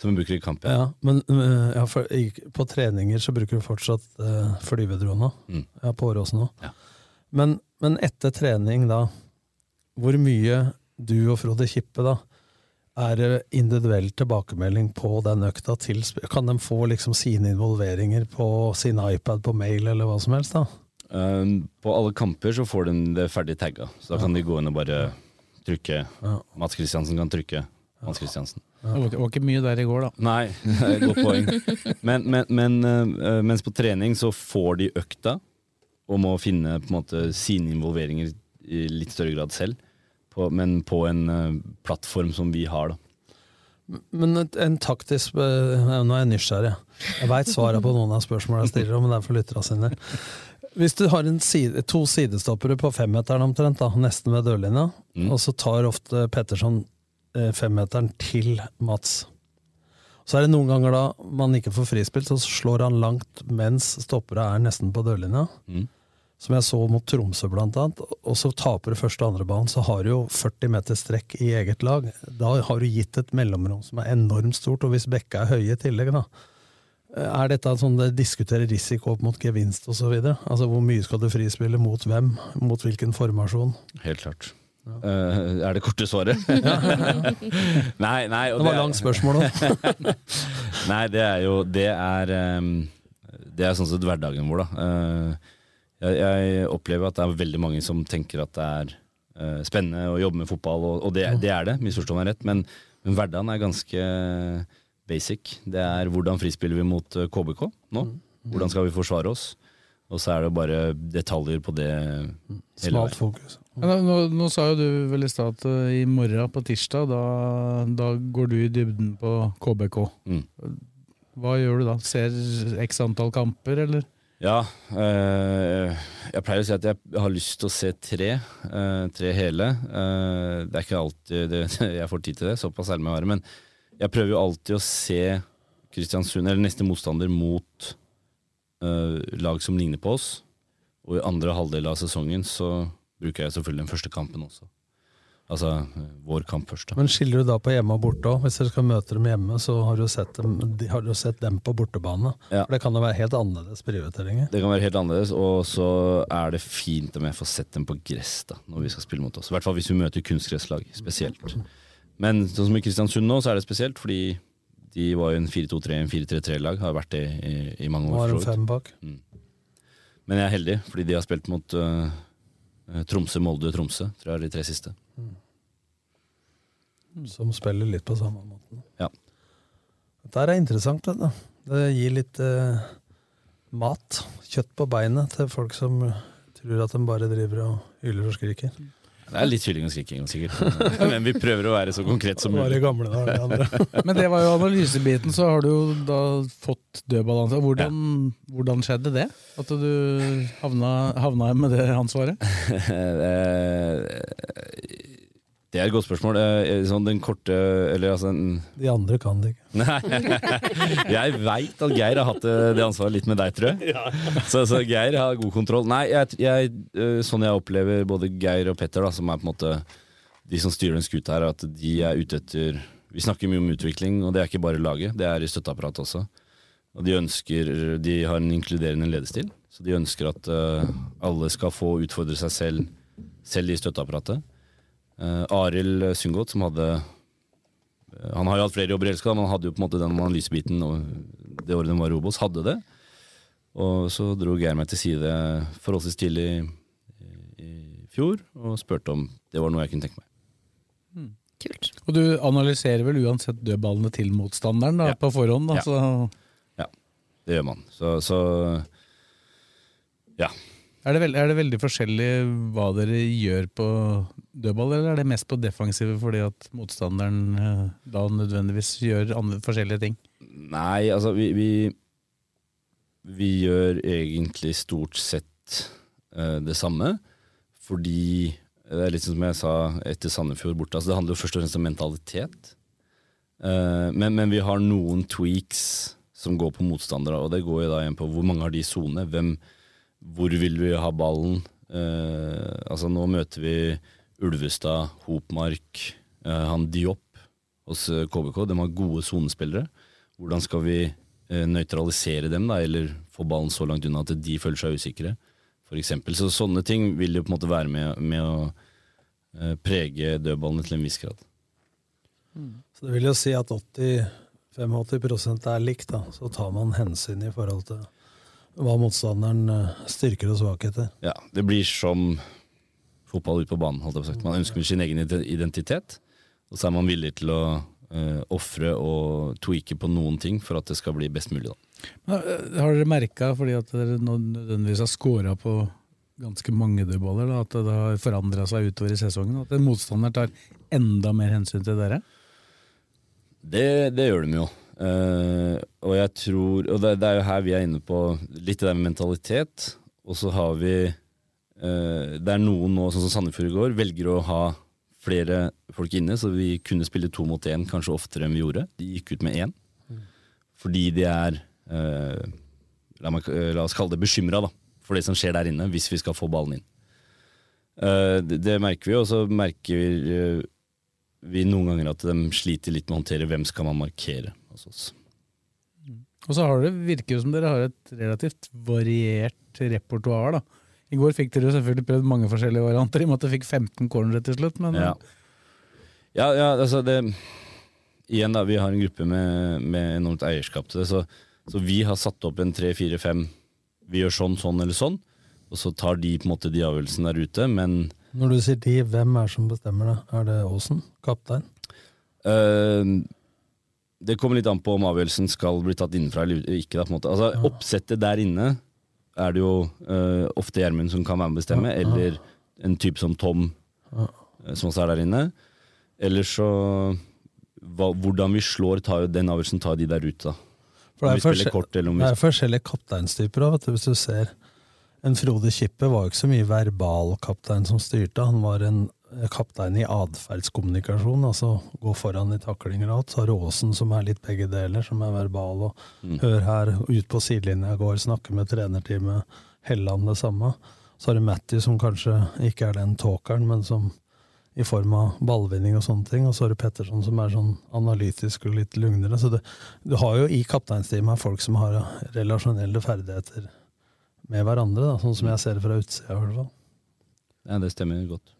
Som vi bruker i kamp, Ja, men øh, ja, for, på treninger så bruker du fortsatt eh, flyvedrona. Mm. Ja, på Åråsen òg. Men, men etter trening, da, hvor mye du og Frode Kippe, da, er det individuell tilbakemelding på den økta til Kan de få liksom sine involveringer på sin iPad, på mail eller hva som helst? da? Um, på alle kamper så får de det ferdig tagga, så da kan de gå inn og bare trykke. Mats Kristiansen kan trykke. Mats Kristiansen. Det var, ikke- var ikke mye der i går, da. Nei, [laughs] det er et godt poeng. Men, men, men øh, mens på trening så får de økta, og må finne på en måte sine involveringer i litt større grad selv. På, men på en uh, plattform som vi har, da. Men en taktisk eh, Nå er jeg nysgjerrig. Jeg veit svaret på noen av spørsmålene jeg stiller, men det er for lytterne sine. Hvis du har en side, to sidestoppere på femmeteren omtrent, da, nesten ved dørlinja, og så tar ofte Petterson eh, femmeteren til Mats. Så er det noen ganger da man ikke får frispilt, så slår han langt mens stoppere er nesten på dørlinja. Mm. Som jeg så mot Tromsø, annet. Og så taper du første og andre banen, så har du jo 40 meter strekk i eget lag. Da har du gitt et mellomrom som er enormt stort, og hvis bekka er høye i tillegg, da. Er dette sånn det diskuterer risiko opp mot gevinst osv.? Altså hvor mye skal du frispille mot hvem? Mot hvilken formasjon? Helt klart. Eh, er det korte svaret? [laughs] [laughs] nei, nei. Det var langt spørsmål [laughs] nei, det er jo Det er um, Det er sånn sett hverdagen vår, da. Eh, jeg, jeg opplever at det er veldig mange som tenker at det er uh, spennende å jobbe med fotball, og, og det, det er det, misforstå meg rett, men, men hverdagen er ganske basic. Det er hvordan frispiller vi mot eh, KBK nå? Hvordan skal vi forsvare oss? Og så er det bare detaljer på det hele Smalt fokus. Men da, nå, nå sa jo du vel i stad at uh, i morgen på tirsdag, da, da går du i dybden på KBK. Mm. Hva gjør du da? Ser x antall kamper, eller? Ja, Øh, jeg pleier å si at jeg har lyst til å se tre. Øh, tre hele. Eh, det er ikke alltid det, [laughs] jeg får tid til det, såpass ærlig må jeg være. Men jeg prøver jo alltid å se Kristiansund, eller neste motstander, mot lag som ligner på oss. Og i andre halvdel av sesongen så bruker jeg selvfølgelig den første kampen også. Altså vår kamp først, da. Men skiller du da på hjemme og borte òg? Hvis dere skal møte dem hjemme, så har du sett dem, de, har du sett dem på bortebane. Ja. For det kan jo være helt annerledes prioriteringer. Det kan være helt annerledes, og så er det fint om jeg får sett dem på gress da, når vi skal spille mot oss. I hvert fall hvis vi møter kunstgresslag, spesielt. Men sånn som i Kristiansund nå, så er det spesielt, fordi de var jo en 4-2-3, en 4-3-3-lag, har vært det i, i mange Nå år. har for de fem bak. Men jeg er heldig, fordi de har spilt mot uh, Tromsø, Molde, Tromsø tror jeg er de tre siste. Som spiller litt på samme måte. Ja. Dette er interessant. det du. Det gir litt eh, mat, kjøtt på beinet, til folk som tror at de bare driver og hyler og skriker. Det er litt hylling og skriking, sikkert. [laughs] Men vi prøver å være så konkret som Det var i mulig. [laughs] Men det var jo analysebiten, så har du jo da fått dødbalanse. Hvordan, hvordan skjedde det? At du havna, havna med det ansvaret? [laughs] Eh, Det er et godt spørsmål. Eh, Sånn den korte Eller altså den... De andre kan det ikke. Nei, [laughs] jeg veit at Geir har hatt det, det ansvaret litt med deg, tror jeg. Så, så Geir har god kontroll. Nei, jeg, jeg, eh, sånn jeg opplever både Geir og Petter, da, som er på en måte de som styrer den skuta her, at de er ute etter Vi snakker mye om utvikling, og det er ikke bare laget, det er i støtteapparatet også. Og de ønsker De har en inkluderende ledestil, så de ønsker at eh, alle skal få utfordre seg selv, selv i støtteapparatet. Uh, Arild Sundgodt, som hadde eh, Han har jo hatt flere jobber i Elska, men han hadde jo på en måte den analysebiten og det året den var i Obos, hadde det. Og så dro Geir meg til side forholdsvis tidlig i, i fjor og spurte om det var noe jeg kunne tenke meg. Kult. Og du analyserer vel uansett dødballene til motstanderen da, på forhånd? Da, Ja. så Ja, det gjør man. Så, så ja. Er, det veld, er det veldig forskjellig hva dere gjør på dødball, eller er det mest på defensive fordi at motstanderen eh, da nødvendigvis gjør andre, forskjellige ting? Nei, altså vi, vi Vi gjør egentlig stort sett uh, det samme, fordi det er litt som jeg sa etter Sandefjord borte, altså det handler jo først og fremst om mentalitet. Uh, men, men vi har noen tweaks som går på motstandere, og det går jo da igjen på hvor mange har de sone, hvem, hvor vil vi ha ballen? Eh, altså nå møter vi Ulvestad, Hopmark, eh, han Diop hos eh, KBK. De har gode sonespillere. Hvordan skal vi eh, nøytralisere dem, da, eller få ballen så langt unna at de føler seg usikre? For så sånne ting vil jo på en måte være med, med å eh, prege dødballene til en viss grad. Så det vil jo si at 80-85 er likt, da. Så tar man hensyn i forhold til hva motstanderen eh, styrker og svakheter. Ja, det blir som fotball ute på banen. Holdt jeg på sagt. Man ønsker sin egen identitet, og så er man villig til å uh, ofre og tweake på noen ting for at det skal bli best mulig. Da. Men, eh, Har dere merka, fordi at dere nå nødvendigvis har scora på ganske mange dødballer, da, at det har forandra seg utover i sesongen? At en motstander tar enda mer hensyn til dere? Det, det gjør de jo. Eh, og jeg tror Og det, det er jo her vi er inne på litt det der med mentalitet. Og så har vi uh, Det er noen nå, sånn som Sandefjord i går, velger å ha flere folk inne, så vi kunne spille to mot én kanskje oftere enn vi gjorde. De gikk ut med én. Fordi de er uh, la, meg, la oss kalle det bekymra for det som skjer der inne, hvis vi skal få ballen inn. Det, det merker vi, og så merker vi vi noen ganger at de sliter litt med å håndtere hvem skal man markere hos oss. Og så har det, virker det som dere har et relativt variert repertoar. da. I går fikk dere selvfølgelig prøvd mange forskjellige varianter, i og med at dere fikk 15 cornere til slutt. Men Ja. Ja, ja, altså det Igjen, da, vi har en gruppe med, med enormt eierskap til det, så, så vi har satt opp en tre, fire, fem Vi gjør sånn, sånn eller sånn, og så tar de på en måte de avgjørelsene der ute, men Når du sier de, hvem er det som bestemmer det? Er det Aasen? Kaptein? øh, det kommer litt an på om avgjørelsen skal bli tatt innenfra eller ikke. Da. Altså, Oppsettet der inne er det jo uh, ofte Gjermund som kan være med å bestemme, eller en type som Tom, øh, som også er der inne. Eller så hva, Hvordan vi slår, tar jo den avgjørelsen tar de der ute, da. For det er, forskjell- kort, vi det er forskjellige kapteinstyper òg, hvis du ser. En Frode Kippe var jo ikke så mye verbal kaptein som styrte, han var en kaptein i atferdskommunikasjon, altså gå foran i taklinger og alt. Så har du Aasen som er litt begge deler, som er verbal og Mm. hør her, ut på sidelinja går, snakke med trenerteamet. Helland det samme. Så har du Matty som kanskje ikke er den talkeren, men som i form av ballvinning og sånne ting. Og så har du Petterson som er sånn analytisk og litt lugnere. Så det, du har jo i kapteinsteamet folk som har relasjonelle ferdigheter med hverandre, da, sånn som jeg ser det fra utsida i hvert fall. Ja, det stemmer godt.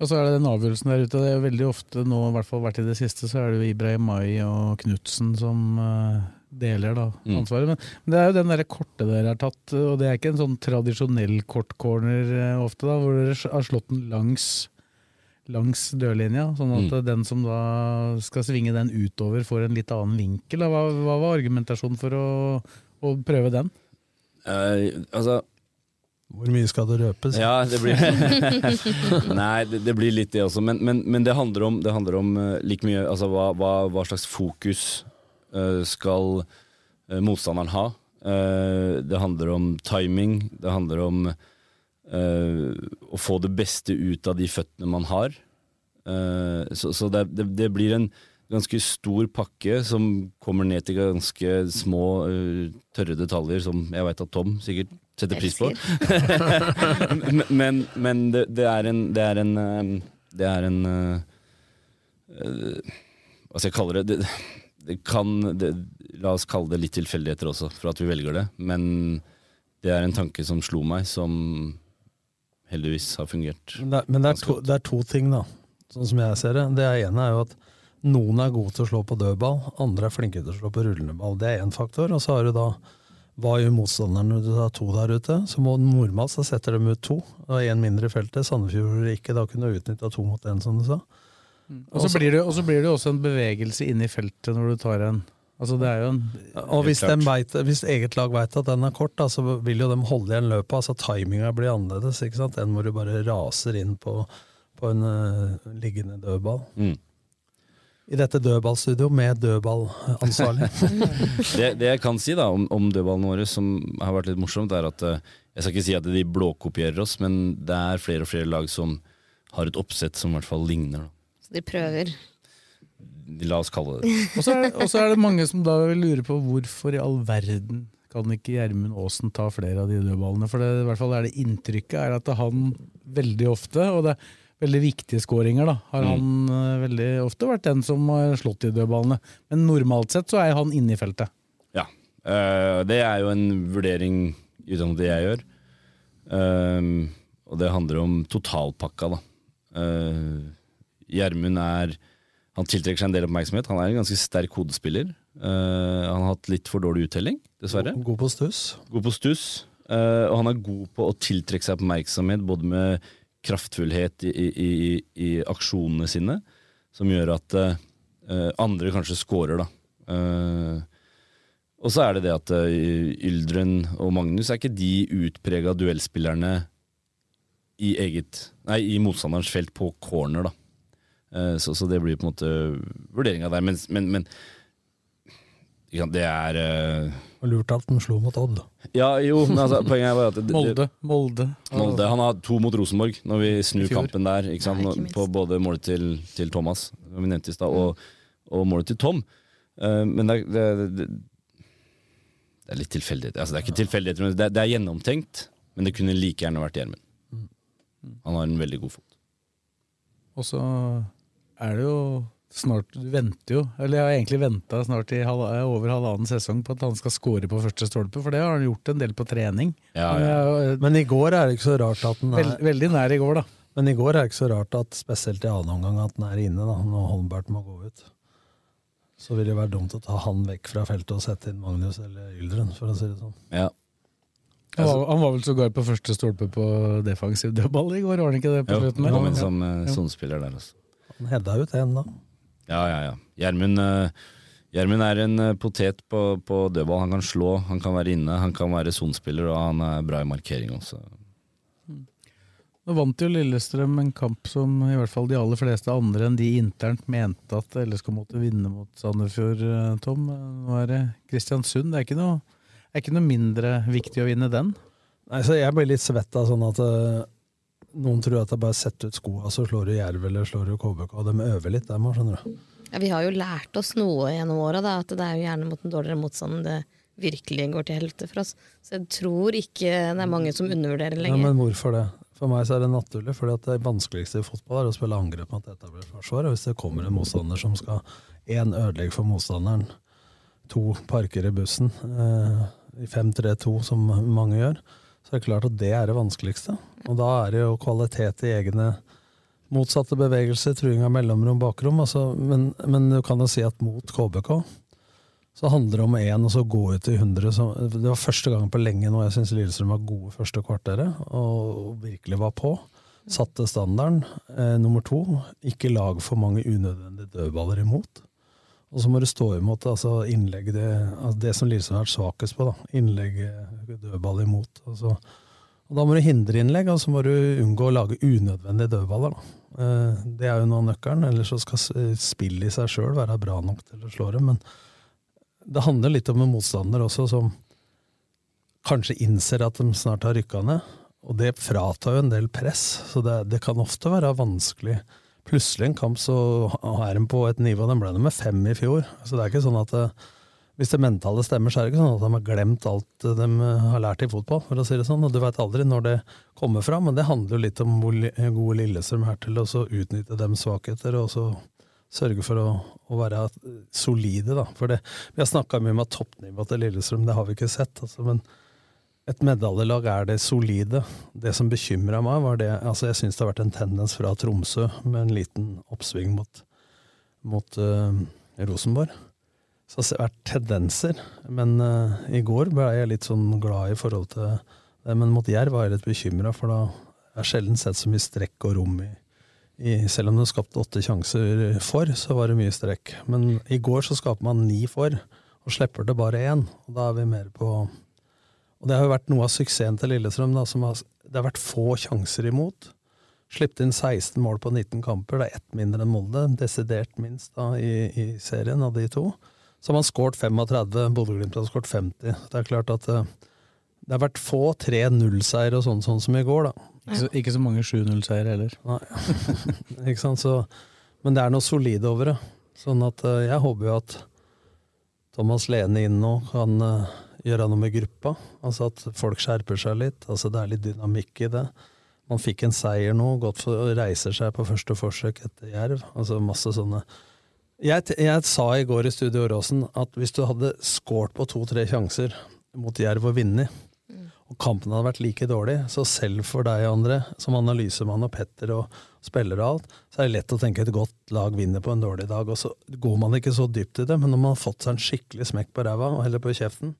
Og så er det den avgjørelsen der ute. Det er veldig ofte nå, i hvert fall vært i det siste, så er det jo Ibrahim Mai og Knutsen som eh, deler da Mm. ansvaret. Men, men det er jo den der korte dere har tatt, og det er ikke en sånn tradisjonell kortcorner eh, ofte, da, hvor dere har slått den langs, langs dørlinja, sånn at Mm. den som da skal svinge den utover, får en litt annen vinkel. Hva, hva var argumentasjonen for å, å prøve den? Eh, altså Hvor mye skal det røpes? Ja, det blir [laughs] Nei, det, det blir litt det også. Men, men, men det handler om, det handler om uh, like mye altså, hva, hva, hva slags fokus uh, skal uh, motstanderen ha. Eh, det handler om timing. Det handler om eh, å få det beste ut av de føttene man har. Eh, så så det, det, det blir en ganske stor pakke som kommer ned til ganske små, tørre detaljer, som jeg veit at Tom sikkert setter pris på. [laughs] men men, det, det er en Det er en, eh, det er en eh, eh, Hva skal jeg kalle det? Det, det kan det, La oss kalle det litt tilfeldigheter også, for at vi velger det. Men det er en tanke som slo meg, som heldigvis har fungert. Men, det, er- men det, er to, det er to ting, da, sånn som jeg ser det. Det ene er jo at noen er gode til å slå på dødball, andre er flinke til å slå på rullende ball. Det er én faktor. Og så har du da hva gjør motstanderen når du har to der ute? Så må normalt så setter de ut to, og én mindre i feltet. Sandefjord gjorde ikke, da kunne utnytta to mot én, som du sa. Og så blir, det- blir det også en bevegelse inne i feltet når du tar en Altså det er jo en Og hvis, vet, hvis eget lag veit at den er kort, da, så vil jo de holde igjen løpet. altså Timinga blir annerledes ikke sant? enn hvor du bare raser inn på, på en uh, liggende dødball. Mm. I dette dødballstudio med dødballansvarlig. [laughs] det, det jeg kan si da om, om dødballene våre, som har vært litt morsomt, er at eh, jeg skal ikke si at de blåkopierer oss, men det er flere og flere lag som har et oppsett som i hvert fall ligner. Da. Så de prøver. La oss kalle det det. [laughs] Og så er, det- er det mange som da vil lure på hvorfor i all verden kan ikke Gjermund Aasen ta flere av de dødballene? For det, i hvert fall er det inntrykket er at han veldig ofte, og det er veldig viktige skåringer, da, har Mm. han eh, veldig ofte vært den som har slått de dødballene. Men normalt sett så er han inne i feltet. Ja. Uh, det er jo en vurdering utenom det jeg gjør. Uh, og det handler om totalpakka, da. Eh, Gjermund er Han tiltrekker seg en del oppmerksomhet. Han er en ganske sterk hodespiller. Eh, han har hatt litt for dårlig uttelling, dessverre. God på stuss. God på stuss. eh, og han er god på å tiltrekke seg oppmerksomhet, både med kraftfullhet i, i, i, aksjonene sine, som gjør at uh, andre kanskje scorer, da. Uh, og så er det det at uh, Yldren og Magnus er ikke de utprega duellspillerne i eget Nei, i motstanderens felt på corner, da. Så, så det blir på en måte vurderinga der. Men, men, men det er uh... Lurt at de slo mot Odd. Ja, jo, men altså, poenget er bare at det, det, Molde. Molde. Molde. Han har to mot Rosenborg, når vi snur kampen der. Ikke sant? Nei, ikke på både målet til, til Thomas, som vi nevnte i stad, og, og målet til Tom. Uh, men det, det, det, det er litt tilfeldighet. Altså, det er ikke tilfeldigheter, men det, er- det er gjennomtenkt. Men det kunne like gjerne vært Gjermund. Han har en veldig god fot. Og så er det jo snart Du venter jo, eller jeg har egentlig venta snart i halv, over halvannen sesong på at han skal score på første stolpe, for det har han gjort en del på trening. Ja, Men jeg- Men i går er det ikke så rart at den er Veld, veldig nær i går, da. Men i går er det ikke så rart at spesielt i annen omgang at den er inne, da, når Holmbert må gå ut. Så vil det være dumt å ta han vekk fra feltet og sette inn Magnus eller Yldren, for å si det sånn. Ja. Han var, han var vel sågar på første stolpe på defensiv dødball i går, var han ikke det? på Jo, slutten? han der? kom inn som uh, sonespiller der også. Han hedda ut en, da. Ja, ja, ja. Gjermund eh, Gjermund er en eh, potet på, på dødball. Han kan slå, han kan være inne, han kan være sonespiller, og han er bra i markering også. Nå vant jo Lillestrøm en kamp som i hvert fall de aller fleste andre enn de internt mente at LSK måtte vinne mot Sandefjord, eh, Tom. Nå er det Kristiansund. Det er ikke noe, er ikke noe mindre viktig å vinne den. Nei, så Jeg blir litt svett av sånn at noen tror at det bare setter ut skoa, så slår du Jerv eller slår du KBK. De øver litt, dem òg, skjønner du. Ja, vi har jo lært oss noe gjennom åra, at det er jo gjerne mot en dårligere motstand det virkelig går til helvete for oss. Så jeg tror ikke det er mange som undervurderer lenger. Ja, men hvorfor det? For meg så er det naturlig, fordi at det vanskeligste i fotball er å spille angrep mot etablert forsvar. Og hvis det kommer en motstander som skal én ødelegge for motstanderen, to parker i bussen, eh, i 5-3-2 som mange gjør, så er det klart at det er det vanskeligste. Og da er det jo kvalitet i egne motsatte bevegelser, truing av mellomrom, bakrom. Altså, men, men du kan jo si at mot KBK så handler det om én, og så gå ut i 100. Så det var første gang på lenge nå jeg syns Lillestrøm var gode første kvarteret, og virkelig var på. Satte standarden. Eh, nummer to, ikke lag for mange unødvendige dødballer imot. Og så må du stå imot altså innlegg, det, altså det som Lillestrøm har vært svakest på. da, Innlegg, dødball imot. Altså. Og Da må du hindre innlegg, og så må du unngå å lage unødvendige dødballer. da. Eh, det er jo noe av nøkkelen, ellers så skal spillet i seg sjøl være bra nok til å slå det. Men det handler litt om en motstander også, som kanskje innser at de snart har rykka ned. Og det fratar jo en del press, så det, det kan ofte være vanskelig. Plutselig en kamp så er de på et nivå Den ble nummer fem i fjor. Så det er ikke sånn at det, hvis det mentale stemmer, så er det ikke sånn at de har glemt alt de har lært i fotball. for å si det sånn, og Du veit aldri når det kommer fram, men det handler jo litt om hvor gode Lillestrøm er til å utnytte dem svakheter. og så sørge for å, å, være solide. Da. For det, vi har snakka mye om at toppnivået til Lillestrøm, det har vi ikke sett. Altså, men et medaljelag er det solide. Det som bekymra meg, var det altså Jeg syns det har vært en tendens fra Tromsø med en liten oppsving mot, mot uh, Rosenborg. Så det har vært tendenser. Men uh, i går ble jeg litt sånn glad i forhold til det. Men mot Jerv var jeg litt bekymra, for da er sjelden sett så mye strekk og rom i, i, selv om det skapte åtte sjanser for, så var det mye strekk. Men i går så skaper man ni for, og slipper det bare én. Og da er vi mer på Og det har jo vært noe av suksessen til Lillestrøm. Da, som har, det har vært få sjanser imot. Slippte inn 16 mål på 19 kamper. Det er ett mindre enn Molde. Desidert minst da, i, i, serien av de to. Så har man skåret 35. Bodø-Glimt har skåret 50. Det er klart at det, eh, har vært få 3-0-seier og sånn, sånn som i går, da. Ikke så, ikke så mange 7-0-seiere heller. Nei. [laughs] ikke sant, så, Men det er noe solid over det. Sånn at uh, jeg håper jo at Thomas Lene inn nå kan uh, gjøre noe med gruppa. Altså at folk skjerper seg litt. Altså Det er litt dynamikk i det. Man fikk en seier nå, godt for å reise seg på første forsøk etter Jerv. Altså masse sånne jeg, jeg, sa i går i Studio Åråsen at hvis du hadde skåret på to-tre sjanser mot Jerv og vunnet, og kampen hadde vært like dårlig, så selv for deg, andre, som analysemann og Petter og spiller og alt, så er det lett å tenke et godt lag vinner på en dårlig dag. Og så går man ikke så dypt i det, men når man har fått seg en skikkelig smekk på ræva, eller på kjeften,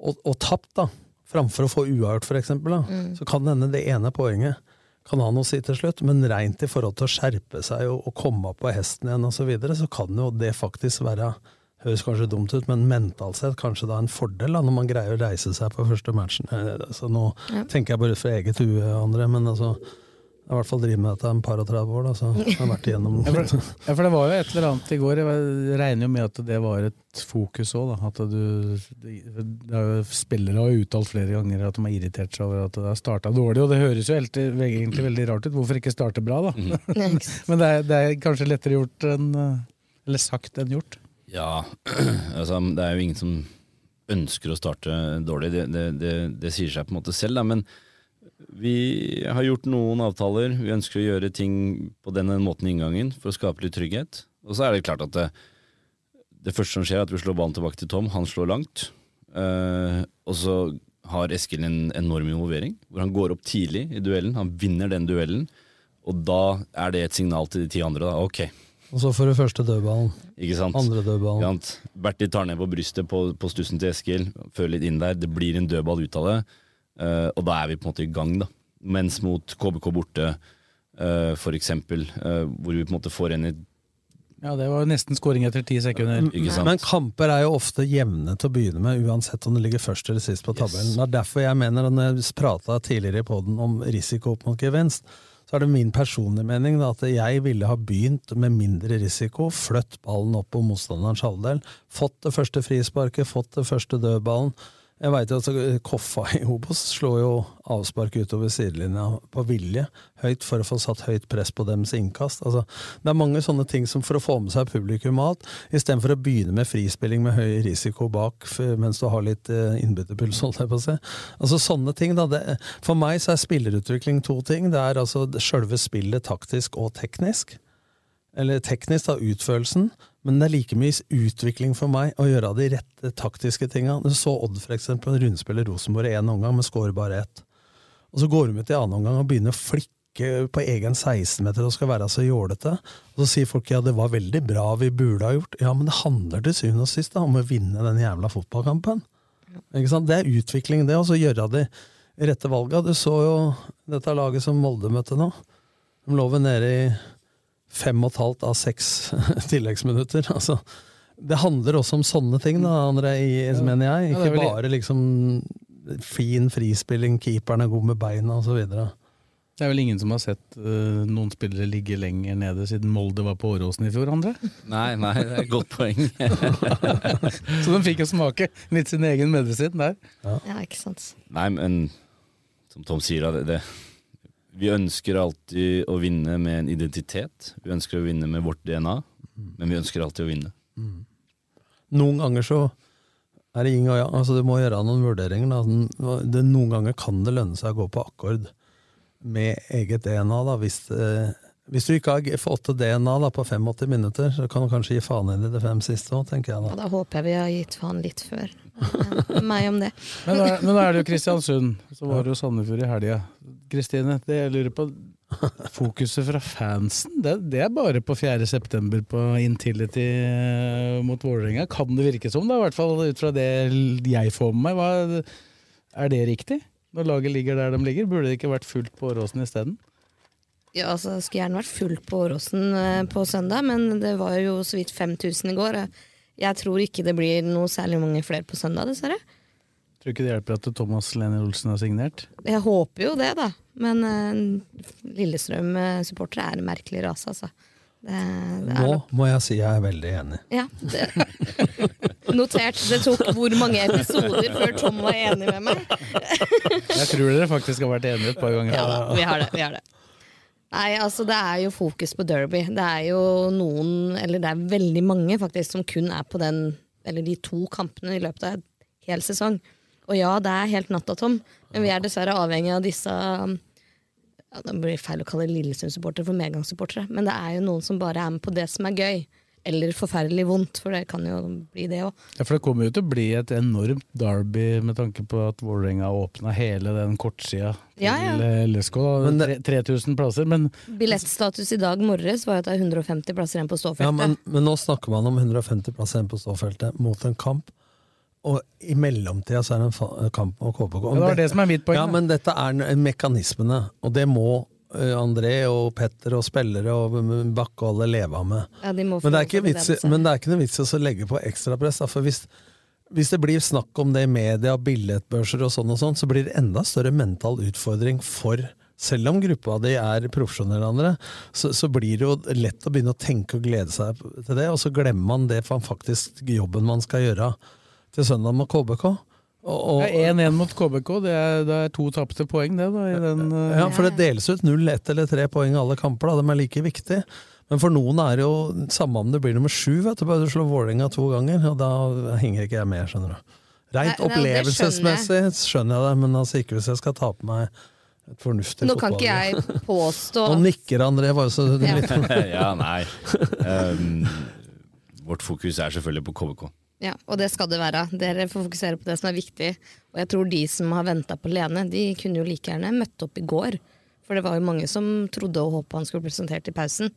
og, og tapt, da, framfor å få uavgjort, da, mm. så kan det hende det ene poenget kan ha noe å si til slutt, men rent i forhold til å skjerpe seg og, og komme opp på hesten igjen osv., så, videre, så kan jo det faktisk være høres kanskje dumt ut, men mentalt sett kanskje da en fordel da, når man greier å reise seg på første matchen. så altså, nå ja. tenker jeg bare ut fra eget hue, André, men altså jeg har i hvert fall drevet med dette en par og 30 år. Da, så jeg har vært igjennom ja, for, ja, for det var jo et eller annet i går. Jeg regner jo med at det var et fokus òg. At du Spillere har uttalt flere ganger at de har irritert seg over at det har starta dårlig. Og det høres jo egentlig veldig rart ut. Hvorfor ikke starte bra, da? [laughs] Mm. Men det er, det er, kanskje lettere gjort enn Eller sagt enn gjort? Ja, [clears throat] altså, det er jo ingen som ønsker å starte dårlig. Det, det, det, det sier seg på en måte selv, da. Men vi har gjort noen avtaler. Vi ønsker å gjøre ting på denne måten i inngangen for å skape litt trygghet. Og så er det klart at det, det første som skjer, er at vi slår ballen tilbake til Tom. Han slår langt. Uh, og så har Eskil en enorm involvering, hvor han går opp tidlig i duellen. Han vinner den duellen, og da er det et signal til de ti andre. da, ok, og så får du første dødballen. Ikke sant? Andre dødballen. Bertil tar ned på brystet på, på stussen til Eskil, fører litt inn der. Det blir en dødball ut av det, og da er vi på en måte i gang. da. Mens mot KBK borte, uh, for eksempel, uh, hvor vi på en måte får en i ja, det var nesten skåring etter ti sekunder. Men kamper er jo ofte jevne til å begynne med, uansett om det ligger først eller sist på tabellen. Yes. Det er derfor jeg mener, når jeg prata tidligere i poden om risiko opp mot gevinst, så er det min personlige mening da, at jeg ville ha begynt med mindre risiko, fløtt ballen opp på motstanderens halvdel, fått det første frisparket, fått det første dødballen, jeg veit at Koffa i Obos slår jo avspark utover sidelinja på vilje, høyt for å få satt høyt press på dems innkast. Altså, det er mange sånne ting som for å få med seg publikum alt, istedenfor å begynne med frispilling med høy risiko bak mens du har litt uh, innbytterpuls, holdt jeg på å si. Altså sånne ting, da. Det, for meg så er spillerutvikling to ting. Det er altså sjølve spillet taktisk og teknisk. Eller teknisk, da, utførelsen. Men det er like mye utvikling for meg å gjøre de rette taktiske tinga. Du så Odd for eksempel, rundspiller Rosenborg én omgang, men skårer bare ett. Og så går de ut i annen omgang og begynner å flikke på egen 16-meter og skal være så jålete. Og så sier folk ja, det var veldig bra, vi burde ha gjort Ja, men det handler til syvende og sist da, om å vinne den jævla fotballkampen. Det er utvikling, det. Og så gjøre de rette valga. Du så jo dette laget som Molde møtte nå. De lå vel nede i fem og et halvt av seks [laughs] tilleggsminutter. Altså, det handler også om sånne ting, da, André, i, mener jeg. Ja, Ikke vel- bare liksom fin frispilling, keeperen er god med beina osv. Det er vel ingen som har sett uh, noen spillere ligge lenger nede siden Molde var på Åråsen i fjor, André? Nei, nei, det er et godt poeng. [laughs] Så de fikk jo smake litt sin egen medisin der. Ja, ikke sant. Nei, men som Tom sier, det, det, vi ønsker alltid å vinne med en identitet. Vi ønsker å vinne med vårt DNA, men vi ønsker alltid å vinne. Noen ganger så er det ingen og. Altså, du må gjøre noen vurderinger. Da. Det, noen ganger kan det lønne seg å gå på akkord med eget DNA. Da, hvis, eh, hvis du ikke har fått til DNA da, på 85 minutter, så kan du kanskje gi faen i i de fem siste òg, tenker jeg da. Ja, da håper jeg vi har gitt faen litt før. Ja, meg om det. [laughs] Men da, men da er det jo Kristiansund, så var det jo Sandefjord i helga. Kristine, det jeg lurer på Fokuset fra fansen, det, det er bare på 4. september på Intility eh, mot Vålerenga. Kan det virke som, da, i hvert fall ut fra det jeg får med meg. Hva, er det riktig? Når laget ligger der de ligger, burde det ikke vært fullt på Åråsen isteden? Ja, altså, det skulle gjerne vært fullt på Åråsen eh, på søndag, men det var jo så vidt 5000 i går. Jeg tror ikke det blir noe særlig mange flere på søndag, dessverre. Tror ikke det hjelper at Thomas Lene Olsen har signert? Jeg håper jo det, da. Men uh, Lillestrøm-supportere er en merkelig rase, altså. Det, det Nå må jeg si jeg er veldig enig. Ja, det. [laughs] Notert. Det tok hvor mange episoder før Tom var enig med meg? Jeg tror dere faktisk har vært enige et par ganger. Ja da, vi har det. Vi har det. Nei, altså det er jo fokus på derby. Det er jo noen, eller det er veldig mange faktisk, som kun er på den, eller de to kampene i løpet av en hel sesong. Og ja, det er helt natta, Tom, men vi er dessverre avhengig av disse ja, Det blir feil å kalle Lillesund-supportere for medgangssupportere, men det er jo noen som bare er med på det som er gøy. Eller forferdelig vondt, for det kan jo bli det òg. Ja, For det kommer jo til å bli et enormt derby med tanke på at Vålerenga åpna hele den kortsida til Ja, ja. LSK. da. Men 3000 plasser, men Billettstatus i dag morges var at det er 150 plasser igjen på ståfeltet. Ja, men, men nå snakker man om 150 plasser igjen på ståfeltet mot en kamp. Og i mellomtida så er det en kamp om KBK. Ja, det var det som er mitt poeng, Ja, men dette er mekanismene, og det må André og Petter og spillere og Bakke og alle leve med. Ja, de Men det er ikke vits, men det er ikke noe vits i å legge på ekstrapress. For hvis, hvis det blir snakk om det i media, billettbørser og sånn og sånn, så blir det enda større mental utfordring for selv om gruppa di er profesjonelle, andre, så, så blir det jo lett å begynne å tenke og glede seg til det, og så glemmer man det for faktisk jobben man skal gjøre til søndag med KBK. Og, og, det er 1-1 mot KBK, det er, det er to tapte poeng, det. da i den, uh... Ja, for det deles ut 0, 1 eller 3 poeng i alle kamper. Da. De er like viktige. Men for noen er det jo samme om det blir nummer sju, vet du, bare du slår Vålerenga to ganger. Og da henger ikke jeg med, skjønner du. Rent Nei, opplevelsesmessig skjønner jeg det, men altså ikke hvis jeg skal ta på meg et fornuftig fotball. Nå kan ikke jeg påstå [laughs] Nå nikker André, bare så litt [laughs] ja, nei. Um, vårt fokus er selvfølgelig på KBK. Ja, og det skal det være. Dere får fokusere på det som er viktig. Og jeg tror de som har venta på Lene, de kunne jo like gjerne møtt opp i går. For det var jo mange som trodde og håpa han skulle bli presentert i pausen.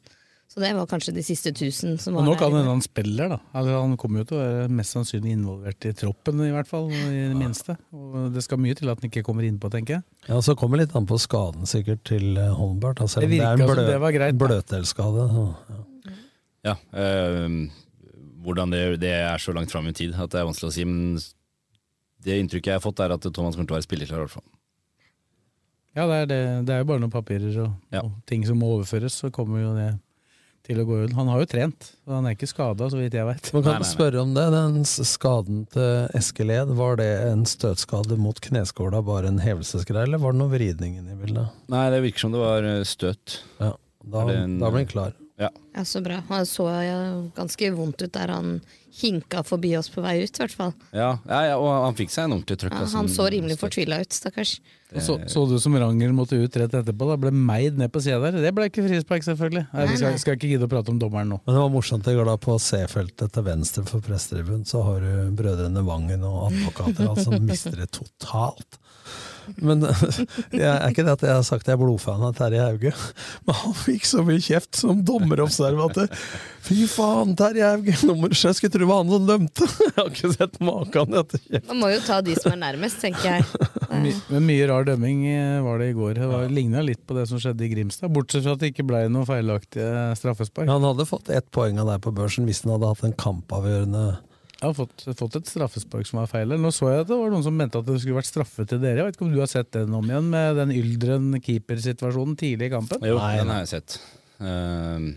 Så det var kanskje de siste tusen som Og var nå kan hende han spiller, da. Altså, han kommer jo til å være mest sannsynlig involvert i troppen, i hvert fall. I det minste. Og det skal mye til at han ikke kommer innpå, tenker jeg. Ja, Så kommer litt an på skaden sikkert til eh, Holmbert. Selv Det virka som det var greit, bløtdelskade. Ja. Ja, um, hvordan det, det er så langt fram i tid at det er vanskelig å si. Men det inntrykket jeg har fått, er at Thomas kommer til å være spilleklar. i hvert fall. Ja, det er, det, det er jo bare noen papirer og, og ting som må overføres, så kommer jo det til å gå ut. Han har jo trent, og han er ikke skada, så vidt jeg veit. Man kan spørre om det. Den skaden til Eskeled, var det en støtskade mot kneskåla, bare en hevelsesgreie, eller var det noe vridning i bildet? Nei, det virker som det var eh, støt. Ja, da, det en- da blir han klar. Ja. Ja, Så bra. Han så ganske vondt ut der han hinka forbi oss på vei ut, i hvert fall. Ja, ja, ja, og han fikk seg en ordentlig trøkk. Ja, altså. han så rimelig fortvila ut, stakkars. Og Så, så du som Ranger måtte ut rett etterpå, da ble meid ned på sida der. Det ble ikke frispark, selvfølgelig. Nei, vi Nei, skal, skal ikke gidde å prate om dommeren nå. Men det var morsomt i går da på C-feltet til venstre for pressetribunen, så har du brødrene Vangen og advokater, altså mister det totalt. Men [laughs] jeg er ikke det at jeg har sagt jeg er blodfan av Terje Hauge, men han fikk så mye kjeft som dommerobservatør. Fy faen, Terje Hauge! Nummer sju, jeg skulle tro det var han som dømte! [laughs] Jeg har ikke sett maken etter kjeft. Man må jo ta de som er nærmest, tenker jeg. [laughs] My, men mye rar dømming eh, var det i går. Det var- ligna litt på det som skjedde i Grimstad, bortsett fra at det ikke ble noen feilaktige straffespark. Han hadde fått ett poeng av deg på børsen hvis han hadde hatt en kampavgjørende Jeg har fått, fått et straffespark som var feil. Nå så jeg at det var noen som mente at det skulle vært straffe til dere. Jeg vet ikke om du har sett den om igjen, med den Yldren keepersituasjonen tidlig i kampen? Jo, den har jeg sett. Uh,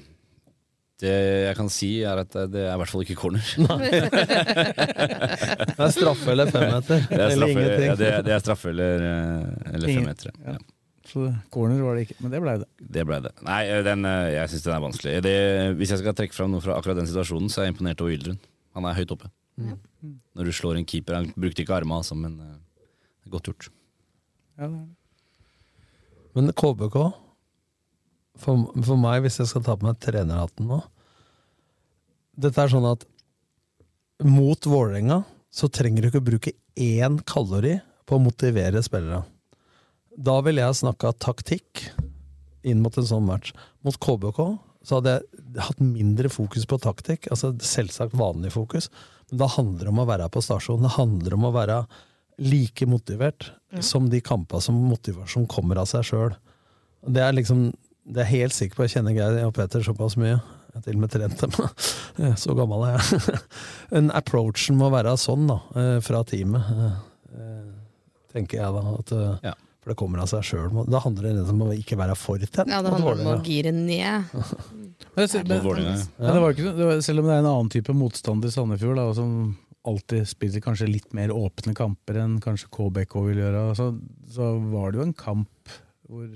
det jeg kan si, er at det er i hvert fall ikke corner. [laughs] [laughs] Det er straffe eller femmeter. Det er straffe, eller, ja, det, det er straffe eller, eh, eller femmeter. Ja. Så corner var det ikke, men det blei det. Det ble det. Nei, den, eh, jeg syns den er vanskelig. Det, hvis jeg skal trekke fram noe fra akkurat den situasjonen, så er jeg imponert over Yldren. Han er høyt oppe. Mm. Når du slår en keeper Han brukte ikke armene, altså, men eh, det er godt gjort. Ja, det er det. Men KBK, for, for meg, hvis jeg skal ta på meg trenerhatten nå Dette er sånn at mot Vålerenga så trenger du ikke bruke én kalori på å motivere spillere. Da ville jeg snakka taktikk inn mot en sånn match. Mot KBK så hadde jeg hatt mindre fokus på taktikk, altså selvsagt vanlig fokus, men da handler det om å være på stasjonen. Det handler om å være like motivert som de kampene som motivasjon kommer av seg sjøl. Det er liksom Det er helt sikker på. Jeg kjenner Geir og Peter såpass mye. Jeg har til og med trent dem. [laughs] Så gammel er jeg. [laughs] En approachen må være sånn, da, eh, fra teamet. eh, Tenker jeg da. At, eh, For det kommer av seg sjøl. Da handler det om å ikke være for tent. Ja, det handler om å gire ned. [laughs] Men, men, ja. men det var ikke, det var, selv om det er en annen type motstander i Sandefjord, da, som alltid spiller kanskje litt mer åpne kamper enn kanskje KBK vil gjøre, så, så var det jo en kamp hvor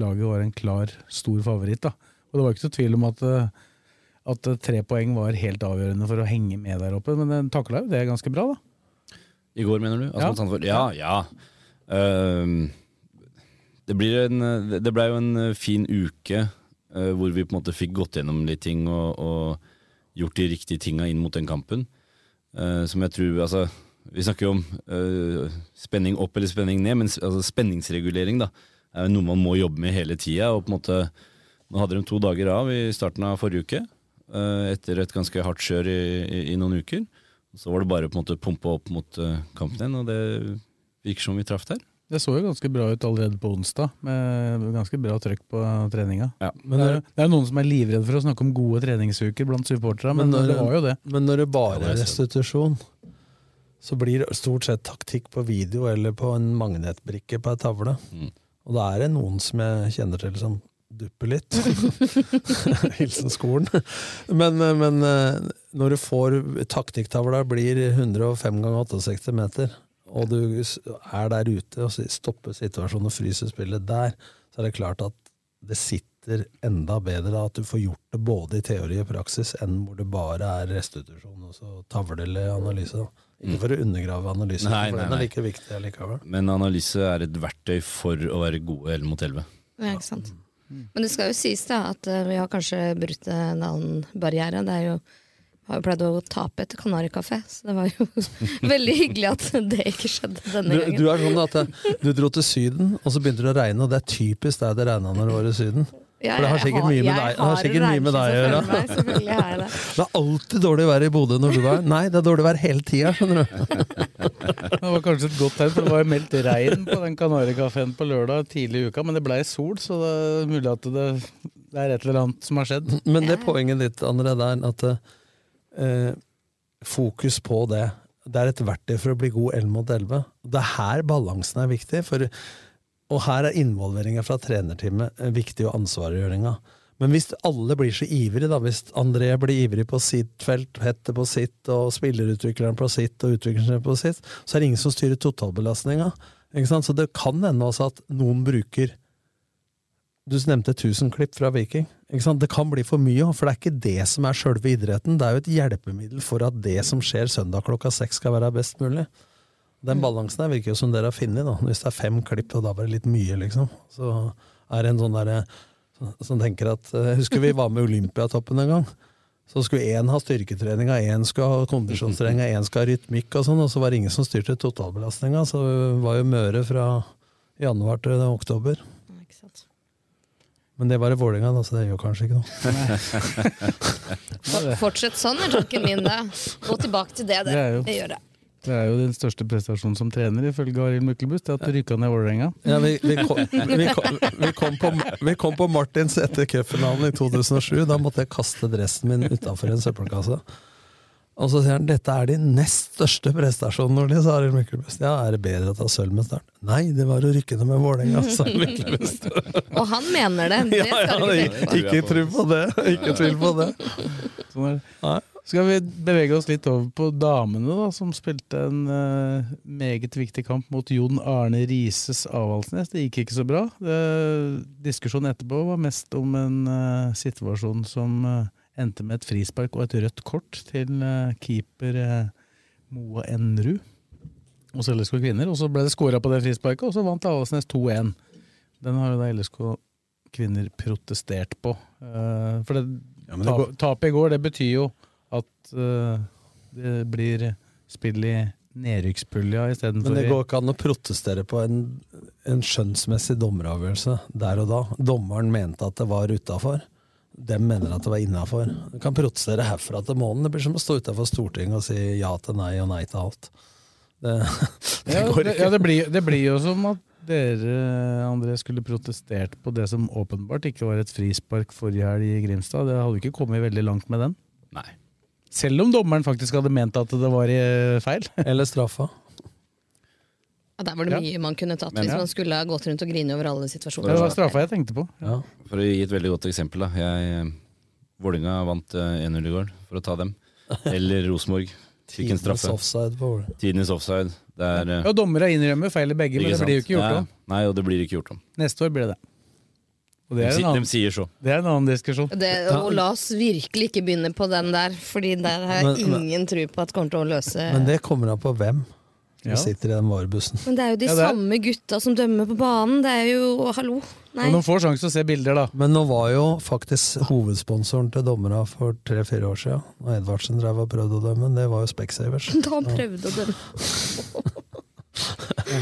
laget var en klar, stor favoritt. Da. Og det var ikke så tvil om at, eh, at eh, tre poeng var helt avgjørende for å henge med der oppe, men den takla jo det ganske bra, da. I går, mener du? Altså, Ja. Ja, ja. Ehm, det, en, det ble jo en fin uke uh, hvor vi på en måte fikk gått gjennom litt ting og, og gjort de riktige tinga inn mot den kampen. Uh, som jeg tror Altså, vi snakker jo om uh, spenning opp eller spenning ned, men altså, spenningsregulering da, er jo noe man må jobbe med hele tida. Og på en måte, nå hadde de to dager av i starten av forrige uke, etter et ganske hardt kjør i, i, i noen uker. Så var det bare på en måte pumpe opp mot kampen igjen, og det virker som vi traff der. Det så jo ganske bra ut allerede på onsdag, med ganske bra trøkk på treninga. Men det, er, det er noen som er livredde for å snakke om gode treningsuker blant supporterne, men, når, det var jo det. Men når det bare er er restitusjon, så blir det stort sett taktikk på video eller på en magnetbrikke på ei tavle. Mm. Og da er det noen som jeg kjenner til som dupper litt. [laughs] [laughs] Hilsen skolen. Men, men eh, når du får taktikktavla blir 105 ganger 68 meter, og du er der ute og stopper situasjonen og fryser spillet der, så er det klart at det sitter enda bedre at du får gjort det både i teori og praksis, enn hvor det bare er restitusjon og så tavlelig analyse. Ikke for å undergrave analysen, Nei, for den er like viktig allikevel. Men analyse er et verktøy for å være gode 11 mot 11. Ja, ikke sant. Men det skal jo sies da at eh, vi har kanskje brutt en annen barriere. Det er jo har jo pleid å tape etter Kanarikafé, så det var jo [laughs] veldig hyggelig at det ikke skjedde Du, denne gangen. du er sånn at eh, du dro til Syden, og så begynte det å regne, og det er typisk deg det regna når du var i Syden. Ja, For det har sikkert mye med deg, det har sikkert mye med deg å gjøre. det. [laughs] Det er alltid dårlig vær i Bodø når du er Nei, det er dårlig vær hele tida, skjønner du. [laughs] Det var kanskje et godt tegn, for det var meldt regn på den Kanarikafeen på lørdag tidlig i uka, men det blei sol, så det er mulig at det, det er et eller annet som har skjedd. Men det poenget ditt, André, der er at eh, fokus på det. Det er et verktøy for å bli god 11 mot 11. Det er her balansen er viktig. For, og her er involveringa fra trenerteamet eh, viktig, og ansvarliggjøringa. Men hvis alle blir så ivrige, hvis André blir ivrig på sitt felt, Petter på sitt, og spillerutvikleren på sitt, og utvikleren på sitt, så er det ingen som styrer totalbelastninga. Så det kan hende også at noen bruker Du nevnte 1000 klipp fra Viking. Det kan bli for mye, for det er ikke det som er sjølve idretten. Det er jo et hjelpemiddel for at det som skjer søndag klokka seks, skal være best mulig. Den balansen her virker jo som dere har funnet. da. Hvis det er fem klipp, og da var det litt mye, liksom. Så er det en sånn derre som tenker at husker vi var med Olympiatoppen en gang. Så skulle én ha styrketreninga, én skulle ha kondisjonstreninga, én skulle ha rytmikk og sånn, og så var det ingen som styrte totalbelastninga. Så det var jo Møre fra januar til oktober. Men det var i Vålerenga, da, så det gjør kanskje ikke noe. [laughs] Fortsett sånn er tanken min, da. Gå tilbake til det, Det det, jo- Det gjør det. Det er jo din største prestasjon som trener, ifølge Arild Myklebust. Det at du rykka ned Vålerenga. Ja, vi, vi, kom, vi, kom, vi, kom på, vi kom på Martins etter cupfinalen i 2007. Da måtte jeg kaste dressen min utafor en søppelkasse. Og så sier han dette er din nest største prestasjon, Nordli, sa Arild Myklebust. Ja, er det bedre å ta sølv med Start? Nei, det var å rykke ned med Vålerenga, sa Myklebust. [laughs] Og han mener det. Det Ja, ja, ikke ikke tro på det. Ikke tvil på det. [laughs] Sånn er. Skal vi bevege oss litt over på damene, da, som spilte en uh, meget viktig kamp mot Jon Arne Rises Avaldsnes. Det gikk ikke så bra. Det, diskusjonen etterpå var mest om en uh, situasjon som eh, endte med et frispark og et rødt kort til eh, keeper Moa Moa Og hos LSK Kvinner. Og så ble det skåra på det frisparket, og så vant Avaldsnes 2-1. Den har jo da LSK Kvinner protestert på. Eh, for det, ja, det tap, tapet i går, det betyr jo at eh, det blir spill i nedrykkspulja istedenfor Men det går ikke an å protestere på en, en skjønnsmessig dommeravgjørelse der og da. Dommeren mente at det var utafor. Dem mener at det var innafor. Du kan protestere herfra til månen. Det blir som å stå utafor Stortinget og si ja til nei og nei til alt. Det, [laughs] det ja, går ikke. ja, det, blir, det blir jo som at dere, André, skulle protestert på det som åpenbart ikke var et frispark forrige helg i Grimstad. Det hadde ikke kommet veldig langt med den. Nei. Selv om dommeren faktisk hadde ment at det var eh, feil. Eller straffa. Ja, der var det Ja. mye man kunne tatt Men hvis ja. man skulle ha gått rundt og grine over alle situasjoner. Det var straffa jeg tenkte på. For å gi et veldig godt eksempel. da Jeg, eh, Vålinga vant eh, 1-0 i går, for å ta dem. Eller Rosenborg. Fikk en straffe. offside på. Tidenes offside. Det er, eh, Ja, Dommere innrømmer feil i begge, men det blir jo ikke gjort om. Nei, og det blir ikke gjort om. Neste år blir det det. Og det De, er en annen, de sier så. det er en annen diskusjon. Det, og la oss virkelig ikke begynne på den der, Fordi der har jeg ingen tro på at kommer til å løse Men det kommer an på hvem som Vi sitter i den varebussen. Men det er jo de Ja, er- samme gutta som dømmer på banen. Det er jo Hallo. Nei. Men de får sjanse til å se bilder, da. Men nå var jo faktisk hovedsponsoren til dommerne for tre-fire år siden, og Edvardsen drev og prøvde å dømme, det var jo Specsavers. [laughs] Da han prøvde å dømme.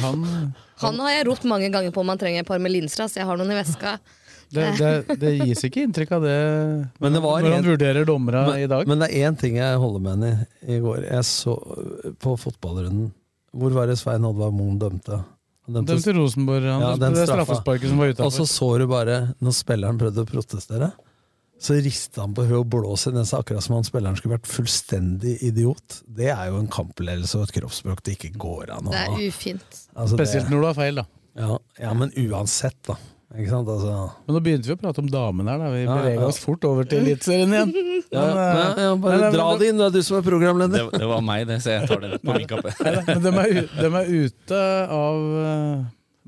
Han, Han har jeg ropt mange ganger på om han trenger et par med linser. Så jeg har noen i veska. det, det, det gis ikke inntrykk av det Men det var når han vurderer dommere i dag. men det er én ting jeg holder med henne i i går. Jeg så på fotballrunden Hvor var det Svein Oddvar Moen dømte? Han Dømte Rosenborg. Han, Ja, dømte det straffesparket som var Og så så du bare, når spilleren prøvde å protestere, så rista han på huet og blåste i nesa, akkurat som om spilleren skulle vært fullstendig idiot. Det er jo en kampledelse og et kroppsspråk det ikke går an å Det ha. er ufint. Altså, Spesielt når du har feil, da. Ja, ja, men uansett, da. Ikke sant? Altså, Men nå begynte vi å prate om damene her, da. Vi Ja, beveger ja. oss fort over til Eliteserien igjen. ja, Men, eh, ja, ja, bare nei, nei, dra men det inn, det er du som er programleder. Det, det var meg, det, så jeg tar den på min kappe. Men de er, de er ute av eh,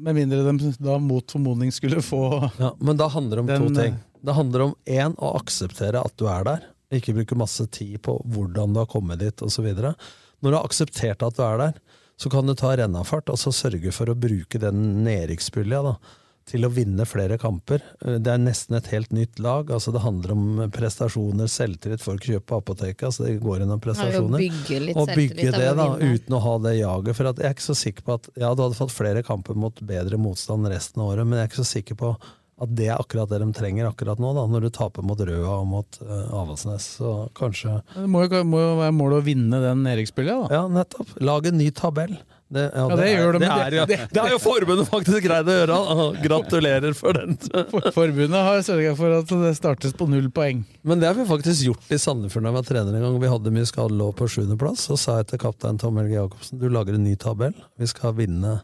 Med mindre de da mot formodning skulle få Ja, men da handler det om Den, to ting. Det handler om én, å akseptere at du er der. Ikke bruke masse tid på hvordan du har kommet dit osv. Når du har akseptert at du er der, så kan du ta rennafart og så sørge for å bruke den nedrykkspulja da, til å vinne flere kamper. Det er nesten et helt nytt lag. altså Det handler om prestasjoner, selvtillit. Folk kjøper på apoteket, altså det går gjennom prestasjoner. bygge litt og bygge det, da, uten å ha det jaget. For at jeg er ikke så sikker på at Ja, du hadde fått flere kamper mot bedre motstand resten av året, men jeg er ikke så sikker på at det er akkurat det de trenger akkurat nå, da, når du taper mot Røa og mot uh, Avaldsnes. Så kanskje Det må jo, må jo være målet å vinne den nedrykkspulja, da. Ja, nettopp. Lag en ny tabell. Det, Ja, det gjør de, det, er, ja. det- det har jo forbundet faktisk greid å gjøre! Gratulerer for den! For- Forbundet har sørga for at det startes på null poeng. Men det har vi faktisk gjort i Sandefjord da jeg var trener en gang. Vi hadde mye skadelå på sjuendeplass. Så sa jeg til kaptein Tom Helge Jacobsen du lager en ny tabell. Vi skal vinne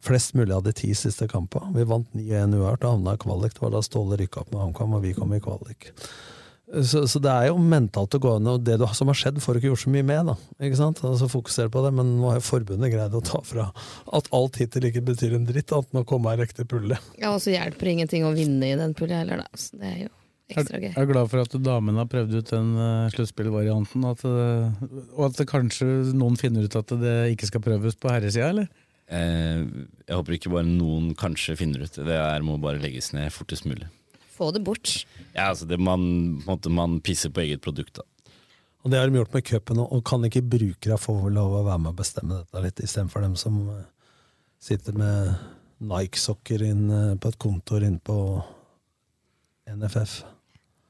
flest mulig av de ti siste kampene. Vi vant 9-1 uavgjort og havna i kvalik. Det var da Ståle rykka opp med HamKam, og vi kom i kvalik. Så, så det er jo mentalt å gå inn, og det du, som har skjedd, får du ikke gjort så mye med. da, ikke sant? Altså Fokusere på det, men nå har jo forbundet greid å ta fra at alt hittil ikke betyr en dritt, annet enn å komme i riktig pulle. Ja, og så hjelper ingenting å vinne i den pulja heller, da. Så det er jo ekstra gøy. Jeg er glad for at damene har prøvd ut den uh, sluttspillvarianten, og at kanskje noen finner ut at det ikke skal prøves på herresida, eller? Eh, jeg håper ikke bare noen kanskje finner ut det. Det er, må bare legges ned fortest mulig. Få det bort. Ja, altså det man, måte, man pisser på eget produkt. da. Og det har de gjort med cupen òg, og kan ikke brukere få lov å være med og bestemme dette litt, istedenfor dem som eh, sitter med Nike-sokker eh, på et kontor inne på NFF.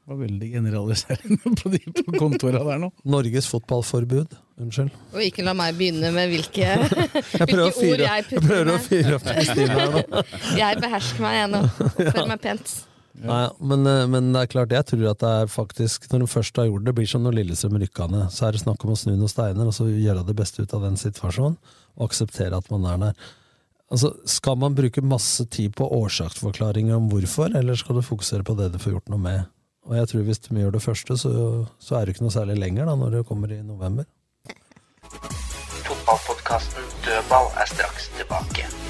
Det var veldig generaliserende på de på kontorene der nå. Norges Fotballforbud. Unnskyld. Og ikke la meg begynne med hvilke, [laughs] Jeg hvilke å ord jeg jeg putter prøver å fyre opp Kristine her nå. Jeg behersker meg, jeg nå. Oppfører meg pent. Nei, men, eh, men det er klart, jeg tror at det er faktisk Når de først har gjort det, blir som når Lillestrøm rykka ned. Så er det snakk om å snu noen steiner og så gjøre det beste ut av den situasjonen. Og akseptere at man er der. Altså, Skal man bruke masse tid på årsaksforklaringer om hvorfor, eller skal du fokusere på det du får gjort noe med? Og jeg tror hvis de gjør det første, så, så er det ikke noe særlig lenger da, når det kommer i november. Fotballpodkasten Dødball er straks tilbake.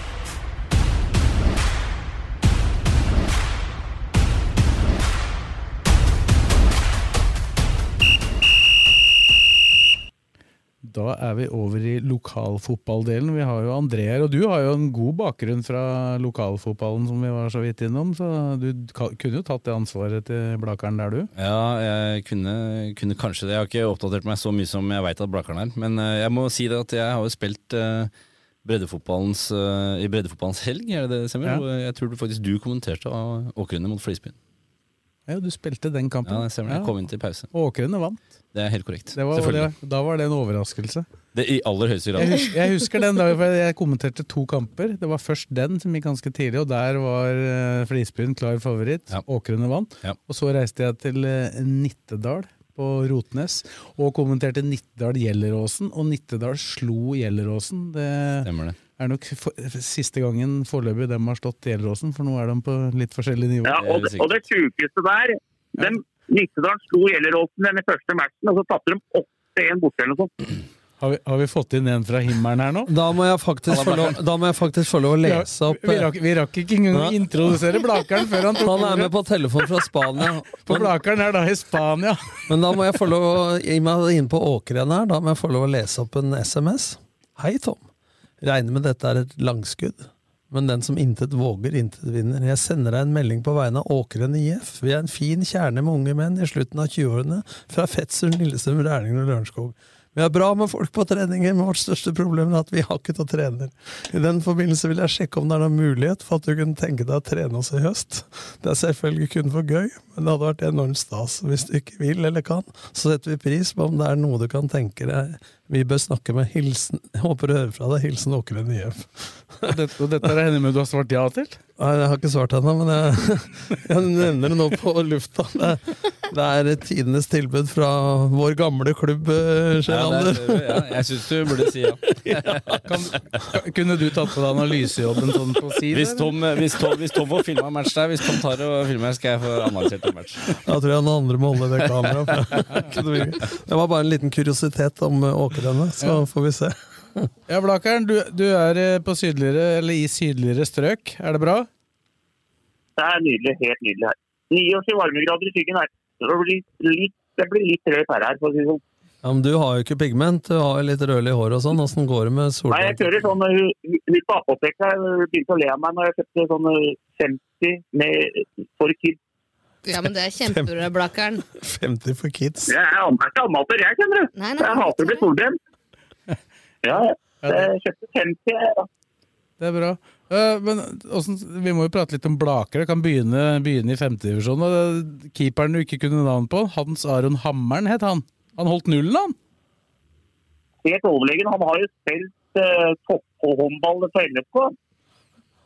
Da er vi over i lokalfotballdelen. Vi har jo André her, og du har jo en god bakgrunn fra lokalfotballen, som vi var så vidt innom, så du kunne jo tatt det ansvaret til Blakeren der, du. Ja, jeg kunne, kunne kanskje det. Jeg har ikke oppdatert meg så mye som jeg veit at Blakeren er. Men eh, jeg må si det at jeg har jo spilt uh, breddefotballens, uh, i breddefotballens helg, er det det stemmer? Ja. Jeg tror du faktisk du kommenterte Åkrene mot Flisbyen. Ja, du spilte den kampen. Ja, det stemmer. Jeg kom inn til pause. Åkrene vant. Det er helt korrekt. Det var, det, da var det en overraskelse. Det I aller høyeste grad. Jeg husker, jeg husker den for jeg kommenterte to kamper. Det var først den som gikk ganske tidlig, og der var uh, Flisbyen klar favoritt. Åkrene vant. Ja. Og så reiste jeg til uh, Nittedal på Rotnes og kommenterte Nittedal-Gjelleråsen, og Nittedal slo Gjelleråsen. Det Stemmer det. Er nok for, siste gangen foreløpig dem har stått Gjelleråsen, for nå er de på litt forskjellig nivå. Ja, og, det, og det sjukeste der ja. Nittedal slo Gjelleråsen den første matchen, og så tapte de 8-1 borte eller noe sånt. Har vi, har vi fått inn en fra himmelen her nå? Da må jeg faktisk få lov, da må jeg faktisk få lov å lese opp Vi rakk, vi rakk ikke engang å introdusere Blakeren før han tok Han er med på telefon fra Spania. [laughs] For Blakeren er da i Spania. [laughs] Men da må jeg få lov å i meg inn på åkeren her. Da må jeg få lov å lese opp en SMS. Hei, Tom. Regner med dette er et langskudd. Men den som intet våger, intet vinner. Jeg sender deg en melding på vegne av Åkeren IF. Vi er en fin kjerne med unge menn i slutten av 20-årene fra Fetsund, Lillestrøm, Rælingen og Lørenskog. Vi har bra med folk på treninger, men vårt største problem er at vi har ikke noen trener. I den forbindelse vil jeg sjekke om det er noen mulighet for at du kunne tenke deg å trene oss i høst. Det er selvfølgelig kun for gøy, men det hadde vært enormt stas. Hvis du ikke vil eller kan, så setter vi pris på om det er noe du kan tenke deg. Vi bør snakke med hilsen håper du hører fra deg. Hilsen Åkeren IF. Og dette, og dette henne jeg med du har svart ja til? Nei, jeg har ikke svart ennå, men jeg, [laughs] jeg nevner det nå på lufta. Det, det er tidenes tilbud fra vår gamle klubb, eh, Ja, ja, jeg syns du burde si [laughs] ja. Kan, kunne du tatt på deg analysejobben sånn på si Hvis Tom, hvis, Tom, hvis Tom får filma match der, hvis Tom tar og filmer, skal jeg få analysert en match. Da tror jeg noen andre må holde det kameraet. [laughs] Det var bare en liten kuriositet om eh, åkrene, så Ja. får vi se. [laughs] Ja, Blakeren, du, du er eh, på sydligere, eller i sydligere strøk. Er det bra? Det er nydelig, helt nydelig her. 29 varmegrader i skyggen her. Det blir litt, det blir litt rødt her, her, for å si det sånn. Ja, men du har jo ikke pigment, du har jo litt rødlig hår og sånn. Åssen går det med Nei, jeg kjører sånn uh, Hun på apoteket her begynte å le av meg når jeg kjøpte sånn uh, 50 med for kids. Ja, men det er kjempebra, Blakkern. 50 for kids. Jeg er ikke amateur, jeg, kjenner du. Nei, nei, jeg hater å bli solbrent. Ja, ja. jeg kjøpte 50. da. Det er bra. Eh, men vi må jo prate litt om Blakere. Kan begynne, begynne i femtedivisjonen. Keeperen du ikke kunne navn på, Hans Aron Hammeren het han. Han holdt nullen, han! Helt overlegen. Han har jo spilt uh, topphåndball for LFK.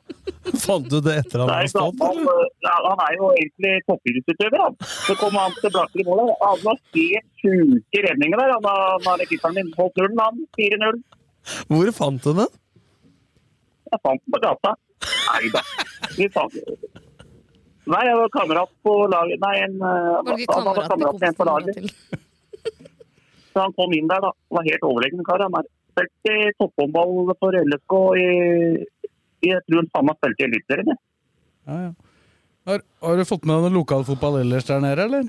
[laughs] Fant du det etter han var stått? han, han er jo egentlig toppidrettsutøver. han. Så kom han tilbake i mål. Han var helt sjuke redninger der. Han har- han har keeperen min holdt nullen, han. 4-0. Hvor fant du den? Jeg fant den på gata. Nei da. Vi fant den. Nei, jeg var kamerat på laget Nei, en, ikke han var kamerat med en på laget. Så han kom inn der, da. Var helt overlegen kar. Han har spilt i topphåndball for LSK i Jeg tror han samme spilte i Eliteserien. Ja, ja. Har, har du fått med deg noe lokalfotball ellers der nede, eller?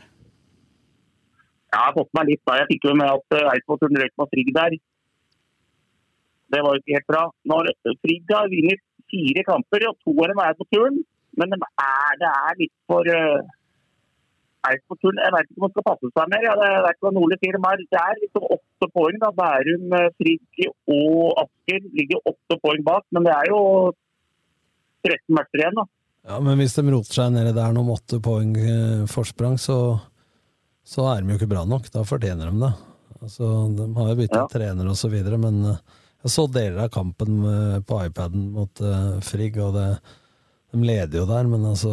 Jeg har fått meg litt da. Jeg fikk jo med at eh, Eidsvoll røk med Frigg der. Det var jo ikke helt bra. Når Frigg har vunnet fire kamper, og to av dem er på turen, men de er, det er litt for uh, Eidsvoll Jeg vet ikke om man skal passe seg mer. Jeg vet ikke hva Nordli sier. Men det er liksom åtte poeng. da. Bærum, eh, Frigg og Asker ligger åtte poeng bak, men det er jo 13 matcher igjen. da. Ja, men hvis de roter seg nedi der med åtte poeng eh, forsprang, så, så er de jo ikke bra nok. Da fortjener de det. Altså, de har jo byttet trener og så videre, men eh, jeg så deler av kampen på iPaden mot eh, Frigg, og det, de leder jo der, men altså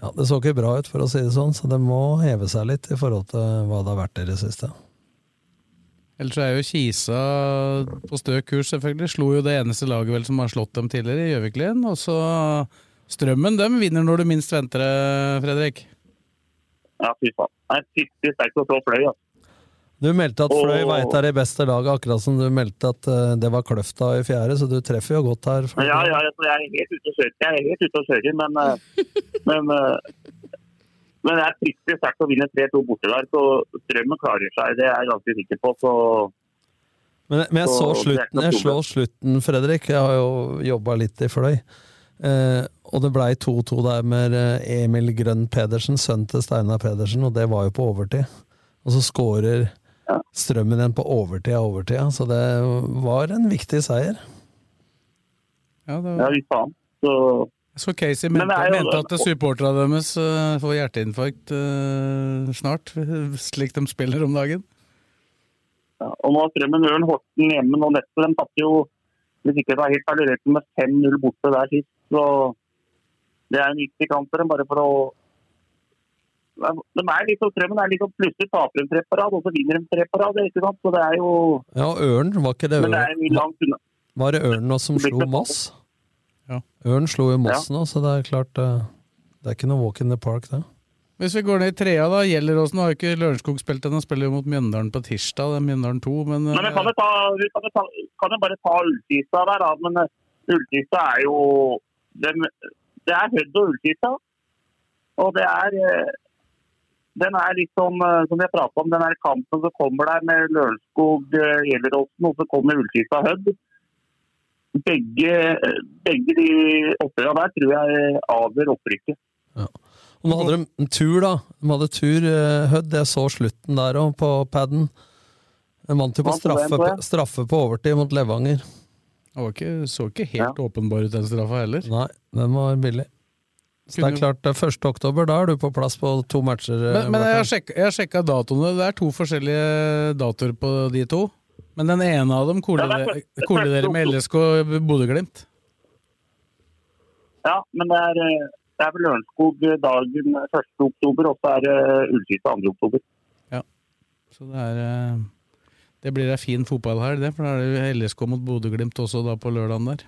ja, Det så ikke bra ut, for å si det sånn, så det må heve seg litt i forhold til hva det har vært i det siste. Ellers er jo Kisa på stø kurs, selvfølgelig. Slo jo det eneste laget vel som har slått dem tidligere, i Gjøviklin. Og så Strømmen, dem vinner når du minst venter det, Fredrik. Ja, fy faen. Det er fryktelig sterkt å slå Fløy. Altså. Du meldte at Fløy var veit er det beste laget, akkurat som du meldte at eh, det var Kløfta i fjerde, så du treffer jo godt her. Ja, ja, jeg er helt ute å kjøre, jeg er helt ute å kjøre men, eh, men, eh, men det er fryktelig sterkt å vinne 3-2 borte der. Så Strømmen klarer seg, det er jeg ganske sikker på. Så Men, men jeg så slutten, jeg slår slutten, Fredrik. Jeg har jo jobba litt i Fløy. Eh, og det blei 2-2 der med eh, Emil Grønn Pedersen, sønnen til Steinar Pedersen, og det var jo på overtid. Og så skårer Strømmen igjen på overtid av overtida, så det var en viktig seier. Ja, det ja, fy faen. Så Så Casey Men mente, er jo- mente at supporterne deres eh, får hjerteinfarkt uh, snart, [laughs] slik de spiller om dagen. Ja, og nå har Strømmen Ørn Horten hjemme nå nettopp, De tapte jo hvis ikke det var helt feil, rett med 5-0 borte der sist. Så det er en viktig kamp for dem, bare for å de er litt Strømmen er litt plutselig taper de tre på rad, og så vinner de tre på rad. ikke sant? Så det er jo Ja, Ørn, var ikke det Ørn? det er mye langt unna. Var det Ørn nå som slo Moss? Ja. Ørn slo jo Moss nå, så det er klart eh, Det er ikke noe walk in the park, det. Hvis vi går ned i trea, da. Gjelleråsen har jo ikke Lørenskog spilt ennå, spiller jo mot Mjøndalen på tirsdag. Det er Mjøndalen 2, men, Men vi eh, kan jo, ta, vi kan jo, ta, kan jo bare ta Ullkista der, da. Men eh, Ullkista er jo den, Det er Hødd og Ullkista. Og det er eh, Den er litt som, eh, som vi har pratet om, den her kampen som kommer der med Lørenskog, eh, Gjelleråsen, og så kommer Ullkista Hødd. Begge, eh, begge de oppgjørene der tror jeg avgjør opprykket. Og nå hadde de en tur, da. De hadde tur, eh, Hødd. Jeg så slutten der òg, på paden. De vant jo på den, straffe, straffe på overtid mot Levanger. Det var ikke, så ikke helt åpenbar ut, den straffa heller. Nei, den var billig. Så det er klart, det er 1. oktober, da er du på plass på to matcher. eh, Men, men jeg har sjekka datoene. Det er to forskjellige datoer på de to. Men den ene av dem Ja, dere, er kolliderer med LSK Bodø-Glimt. Ja, men det er, eh, det er vel Lørenskog dagen 1. oktober, og så er det Ullkista 2. oktober. Så det er eh, Det blir ei fin fotballhelg, det. For da er det LSK mot Bodø-Glimt også da på lørdagen der.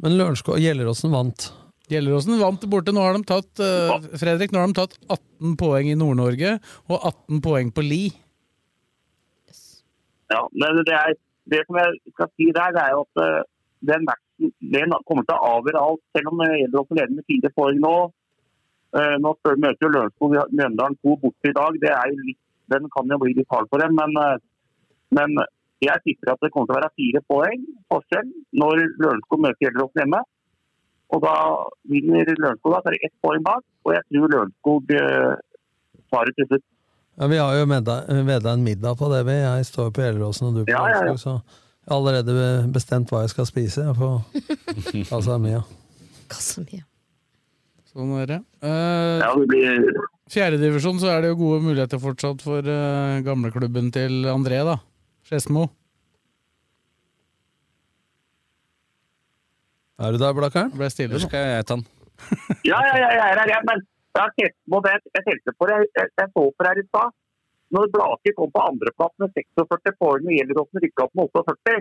Men Lørenskog Gjelleråsen vant. Gjelleråsen vant borte. Nå har de tatt eh, Fredrik, nå har de tatt 18 poeng i Nord-Norge og 18 poeng på Li. Ja, men det, er, det som jeg skal si der, det er jo at eh, den matchen den kommer til å avgjøre alt. Selv om Gjelleråsen leder med fire poeng nå. Eh, Nå møter jo Lørenskog Mjøndalen to borte i dag. Det er jo litt, den kan jo bli litt hard for dem. Men, eh, men jeg tipper at det kommer til å være fire poeng forskjell når Lørenskog møter Gjelleråsen hjemme. Og da vinner Lørenskog, da er det ett poeng bak. Og jeg tror Lørenskog eh, tar det til slutt. Ja, vi har jo veda en middag på det, vi. Jeg står på Gjelleråsen og du på Ja, ja, ja. Lørenskog, så jeg har allerede bestemt hva jeg skal spise jeg, på Kassa Mia. Sånn er det. Uh, Ja, det blir Fjerdedivisjon så er det jo gode muligheter fortsatt for uh, gamleklubben til André, da. Skedsmo. Er du der, Blakkaren? Ble stille Eller skal jeg ta den? Ja, ja, ja, jeg er her, jeg. Men jeg det. Jeg tenkte på det. Jeg, jeg så på her i stad. Når Blaker kom på andreplass med 46 poeng og Gjelleråsen rykka opp med 48,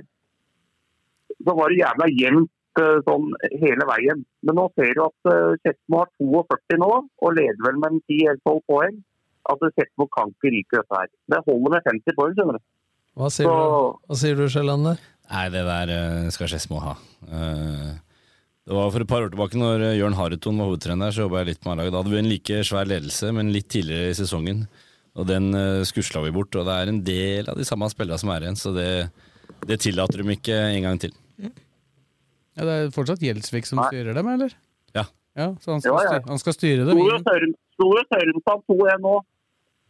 så var det jævla jevnt eh, sånn hele veien. Men nå ser du at uh, Skedsmo har 42 nå, og leder vel med en 10-12 poeng. Altså Skedsmo kan ikke ryke dette her. Det holder med 50 poeng, skjønner du. Hva sier Så- du, Hva sier du Sjølander? Nei, det der eh, skal Skedsmo ha. Eh, det var for et par år tilbake, når eh, Jørn Hareton var hovedtrener, så jobba jeg litt med A-laget. Da hadde vi en like svær ledelse, men litt tidligere i sesongen. Og den uh, skusla vi bort. Og det er en del av de samme spillerne som er igjen, så det, det tillater de ikke en gang til. Ja, det er fortsatt Gjelsvik som styrer dem, eller? Ja. Ja, Så han skal, Ja, ja. han skal styre dem? Sto jo Søren- jo Sørumsand 2-1 nå.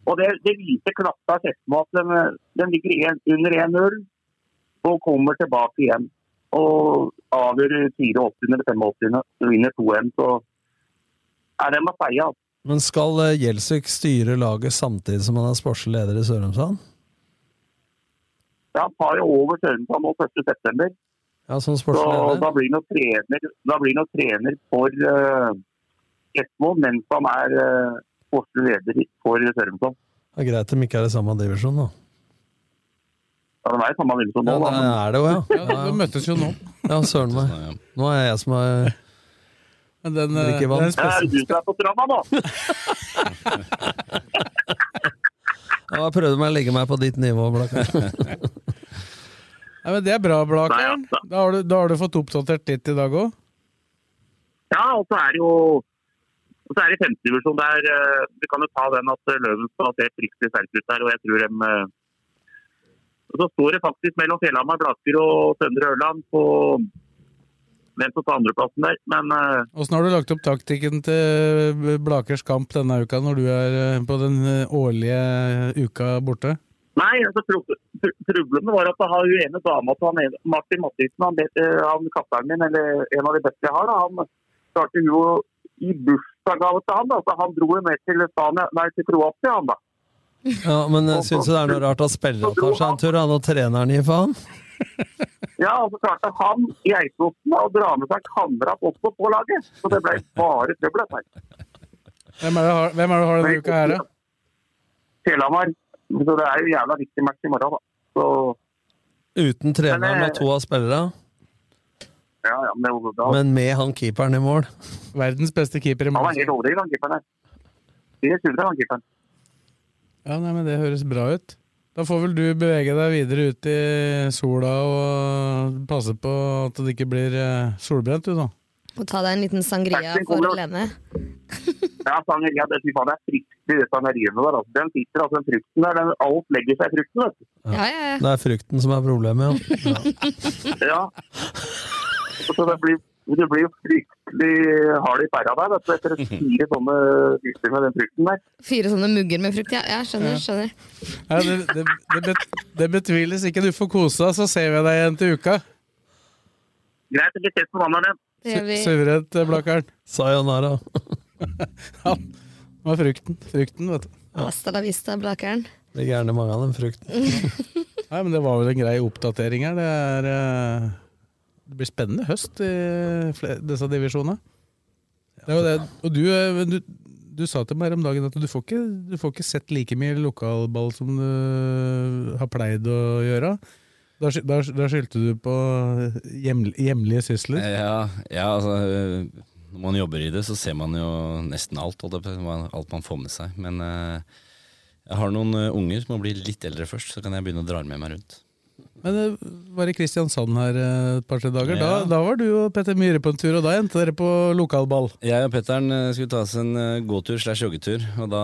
Og det, det viser klappa av Skedsmo at den, de ligger en, under 1-0 og kommer tilbake igjen. Og avgjør 84. eller 85. og vinner 2-1. Så er det med feia. Men skal eh, Gjelsvik styre laget samtidig som han er sportslig leder i Sørumsand? Ja, Han tar jo over Sørumsand nå 1.9. Ja, som Så da blir han trener, trener for uh, Skedsmo mens han er uh, sportslig leder for Sørumsand. Det er greit om ikke er i samme divisjon, da. Ja, det er samme divisjon nå, Ja, da. det er det jo, ja. Ja, de møttes jo nå. Ja, søren meg. Nå er jeg som er Men den, eh, Drikker vann. den Ja, er det du som er på stranda nå? [laughs] Jeg prøvde meg å legge meg på ditt nivå, Blakkaren. Nei, men Det er bra, Blakeren. Da har, du, da har du fått oppdatert ditt i dag òg. Ja, og så er det jo og så er det femtedivisjon der Du Vi kan jo ta den at eh, Løven skal se fryktelig sterkt ut der, og jeg tror dem eh, og Så står det faktisk mellom Fjellhamar, Blaker og Søndre Ørland på hvem som tar andreplassen der. Men eh, Åssen har du lagt opp taktikken til Blakers kamp denne uka, når du er eh, på den eh, årlige uka borte? nei, altså, pro pro problemet var at han har ene dama til han Martin Mathisen, han, eh, han kapteinen min, eller en av de beste jeg har, da, han startet jo i bursdagsgave til han. Da. Så han dro jo med til Kroatia, han da. Ja, men jeg syns det er noe rart at spillerne tar seg en tur, han og treneren gir faen. [laughs] Ja, og så klarte han i Eidsvossen å dra med seg kamerat også på laget. Så det ble bare trøbbel. Hvem er det, har- hvem er det du har denne uka her, da? Fjellhamar. Så det er jo jævla viktig match i morgen, da. Så Uten treneren eh, og to av spillerne, ja, ja, men det, det, men med han keeperen i mål. Verdens beste keeper i han var helt overdrevet, han keeperen her. Det er suverent, han keeperen. Ja, nei, men Det høres bra ut. Da får vel du bevege deg videre ut i sola og passe på at det ikke blir eh, solbrent, du, da. Og ta deg en liten sangria for. Lene. [laughs] Ja, sangria. det, fy faen, det er fryktelig det sangeriene der. Altså. Den sitter, altså, den frukten der, den, alt legger seg i frukten, vet du. Ja, ja, ja. Det er frukten som er problemet, ja. [laughs] Ja. Så det blir, det blir jo fryktelig hard i pæra der, vet du, etter [laughs] fire sånne disser med den frukten der. Fire sånne mugger med frukt. Ja, ja skjønner. Ja. skjønner. Ja, det, det, det, bet, det betviles ikke. Du får kose deg, så ser vi deg igjen til uka. Greit, vi ses på mandag. Suverent, eh, Blakkaren. Sayonara. [laughs] Ja, det var frukten. Frukten, vet du. Hasta la vista, Blakeren. Blir gjerne mange av den frukten. [laughs] Nei, men Det var vel en grei oppdatering her. Det, er, eh, det blir spennende høst i disse divisjonene. Det det. Og du, eh, du, du sa til meg her om dagen at du får, ikke, du får ikke sett like mye lokalball som du har pleid å gjøre. Da, da, da skyldte du på hjem, hjemlige sysler. Ja, ja, altså Når man jobber i det, så ser man jo nesten alt. Alt man får med seg. Men jeg har noen unger som må bli litt eldre først, så kan jeg begynne å dra med meg rundt. Men det var i Kristiansand her eh, et par-tre dager. Da, Ja. da var du og Petter Myhre på en tur, og da endte dere på lokalball. Jeg og Petteren øh, skulle ta oss en gåtur slash joggetur. Og da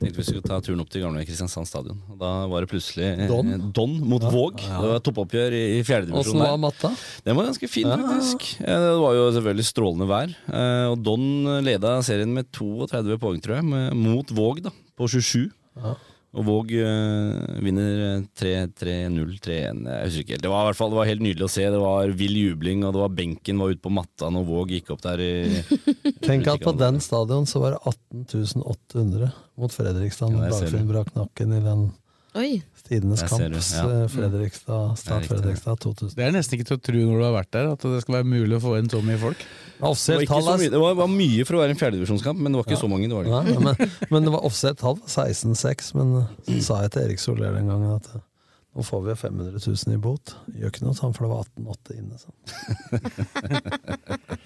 tenkte vi skulle ta turen opp til gamle Kristiansand stadion. Og da var det plutselig Don? Don mot Ja. Våg. Det var toppoppgjør i, i fjerdedivisjon. Åssen var matta? Den var ganske fin, Ja. faktisk. Eh, Det var jo selvfølgelig strålende vær. Eh, Og Don leda serien med 32 poeng, tror jeg, mot Våg da, på 27. Ja. Og Våg øh, vinner 3-3-0, 3-1. Jeg husker ikke helt. Det var i hvert fall det var helt nydelig å se. Det var vill jubling, og det var benken var ute på matta når Våg gikk opp der. i... [laughs] Tenk at på den stadion så var det 18.800 mot Fredrikstad. Ja, Dagfinn brakk nakken i den Oi. Tidenes kamp, ja. eh, Fredrikstad, Start Fredrikstad 2000. Det er nesten ikke til å tro når du har vært der, at det skal være mulig å få inn så mye folk. Det var, Offisielt tall så er mye, det var, var mye for å være en fjerdedivisjonskamp, men det var ikke så mange. Det var det. Nei, men, men det var offset tall, 16-6. Men så sa jeg til Erik Soler den gangen at eh, nå får vi 500 000 i bot. Gjør ikke noe, sånn for det var 18-8 inne. Sånn.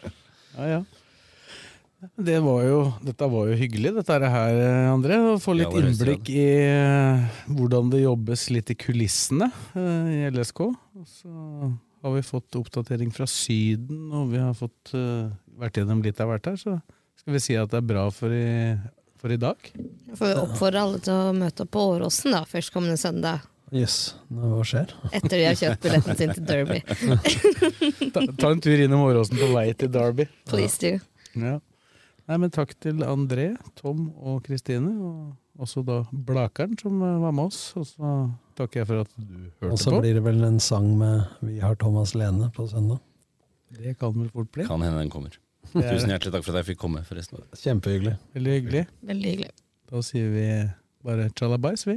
[laughs] Ja, ja. Det var jo, dette var jo hyggelig, dette her, André. Å få litt Ja, innblikk i eh, hvordan det jobbes litt i kulissene eh, i LSK. Og så har vi fått oppdatering fra Syden, og vi har fått eh, vært gjennom litt av hvert her. Så skal vi si at det er bra for i, for i dag. Får vi oppfordre alle til å møte opp på Åråsen da, førstkommende søndag. Yes. hva skjer? Etter vi har kjøpt billetten sin til Derby. [laughs] Ta, ta en tur innom Åråsen på vei til Derby. Please do. Ja. Nei, men takk til André, Tom og Kristine, og også da Blakeren som eh, var med oss. Og så takker jeg for at du hørte på. Og så blir det vel en sang med Vi har Thomas Lene på søndag. Det kan vel fort bli. Kan hende den kommer. [laughs] Er- Tusen hjertelig takk for at jeg fikk komme, forresten. Kjempehyggelig. Veldig hyggelig. Veldig hyggelig. Da sier vi bare tjalabais, vi.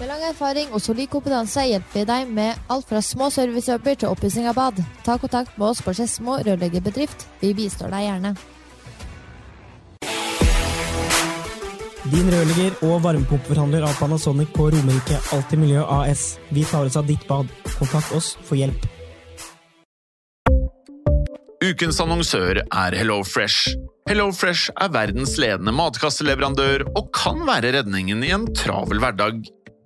Med lang erfaring og solid kompetanse hjelper vi deg med alt fra små servicejobber til oppussing av bad. Ta kontakt med oss på Skedsmo rørleggerbedrift. Vi bistår deg gjerne. Din rørlegger og varmepumpeforhandler av Panasonic på Romerike Alltid Miljø AS. Vi tar oss av ditt bad. Kontakt oss for hjelp. Ukens annonsør er HelloFresh. HelloFresh er verdens ledende matkasseleverandør og kan være redningen i en travel hverdag.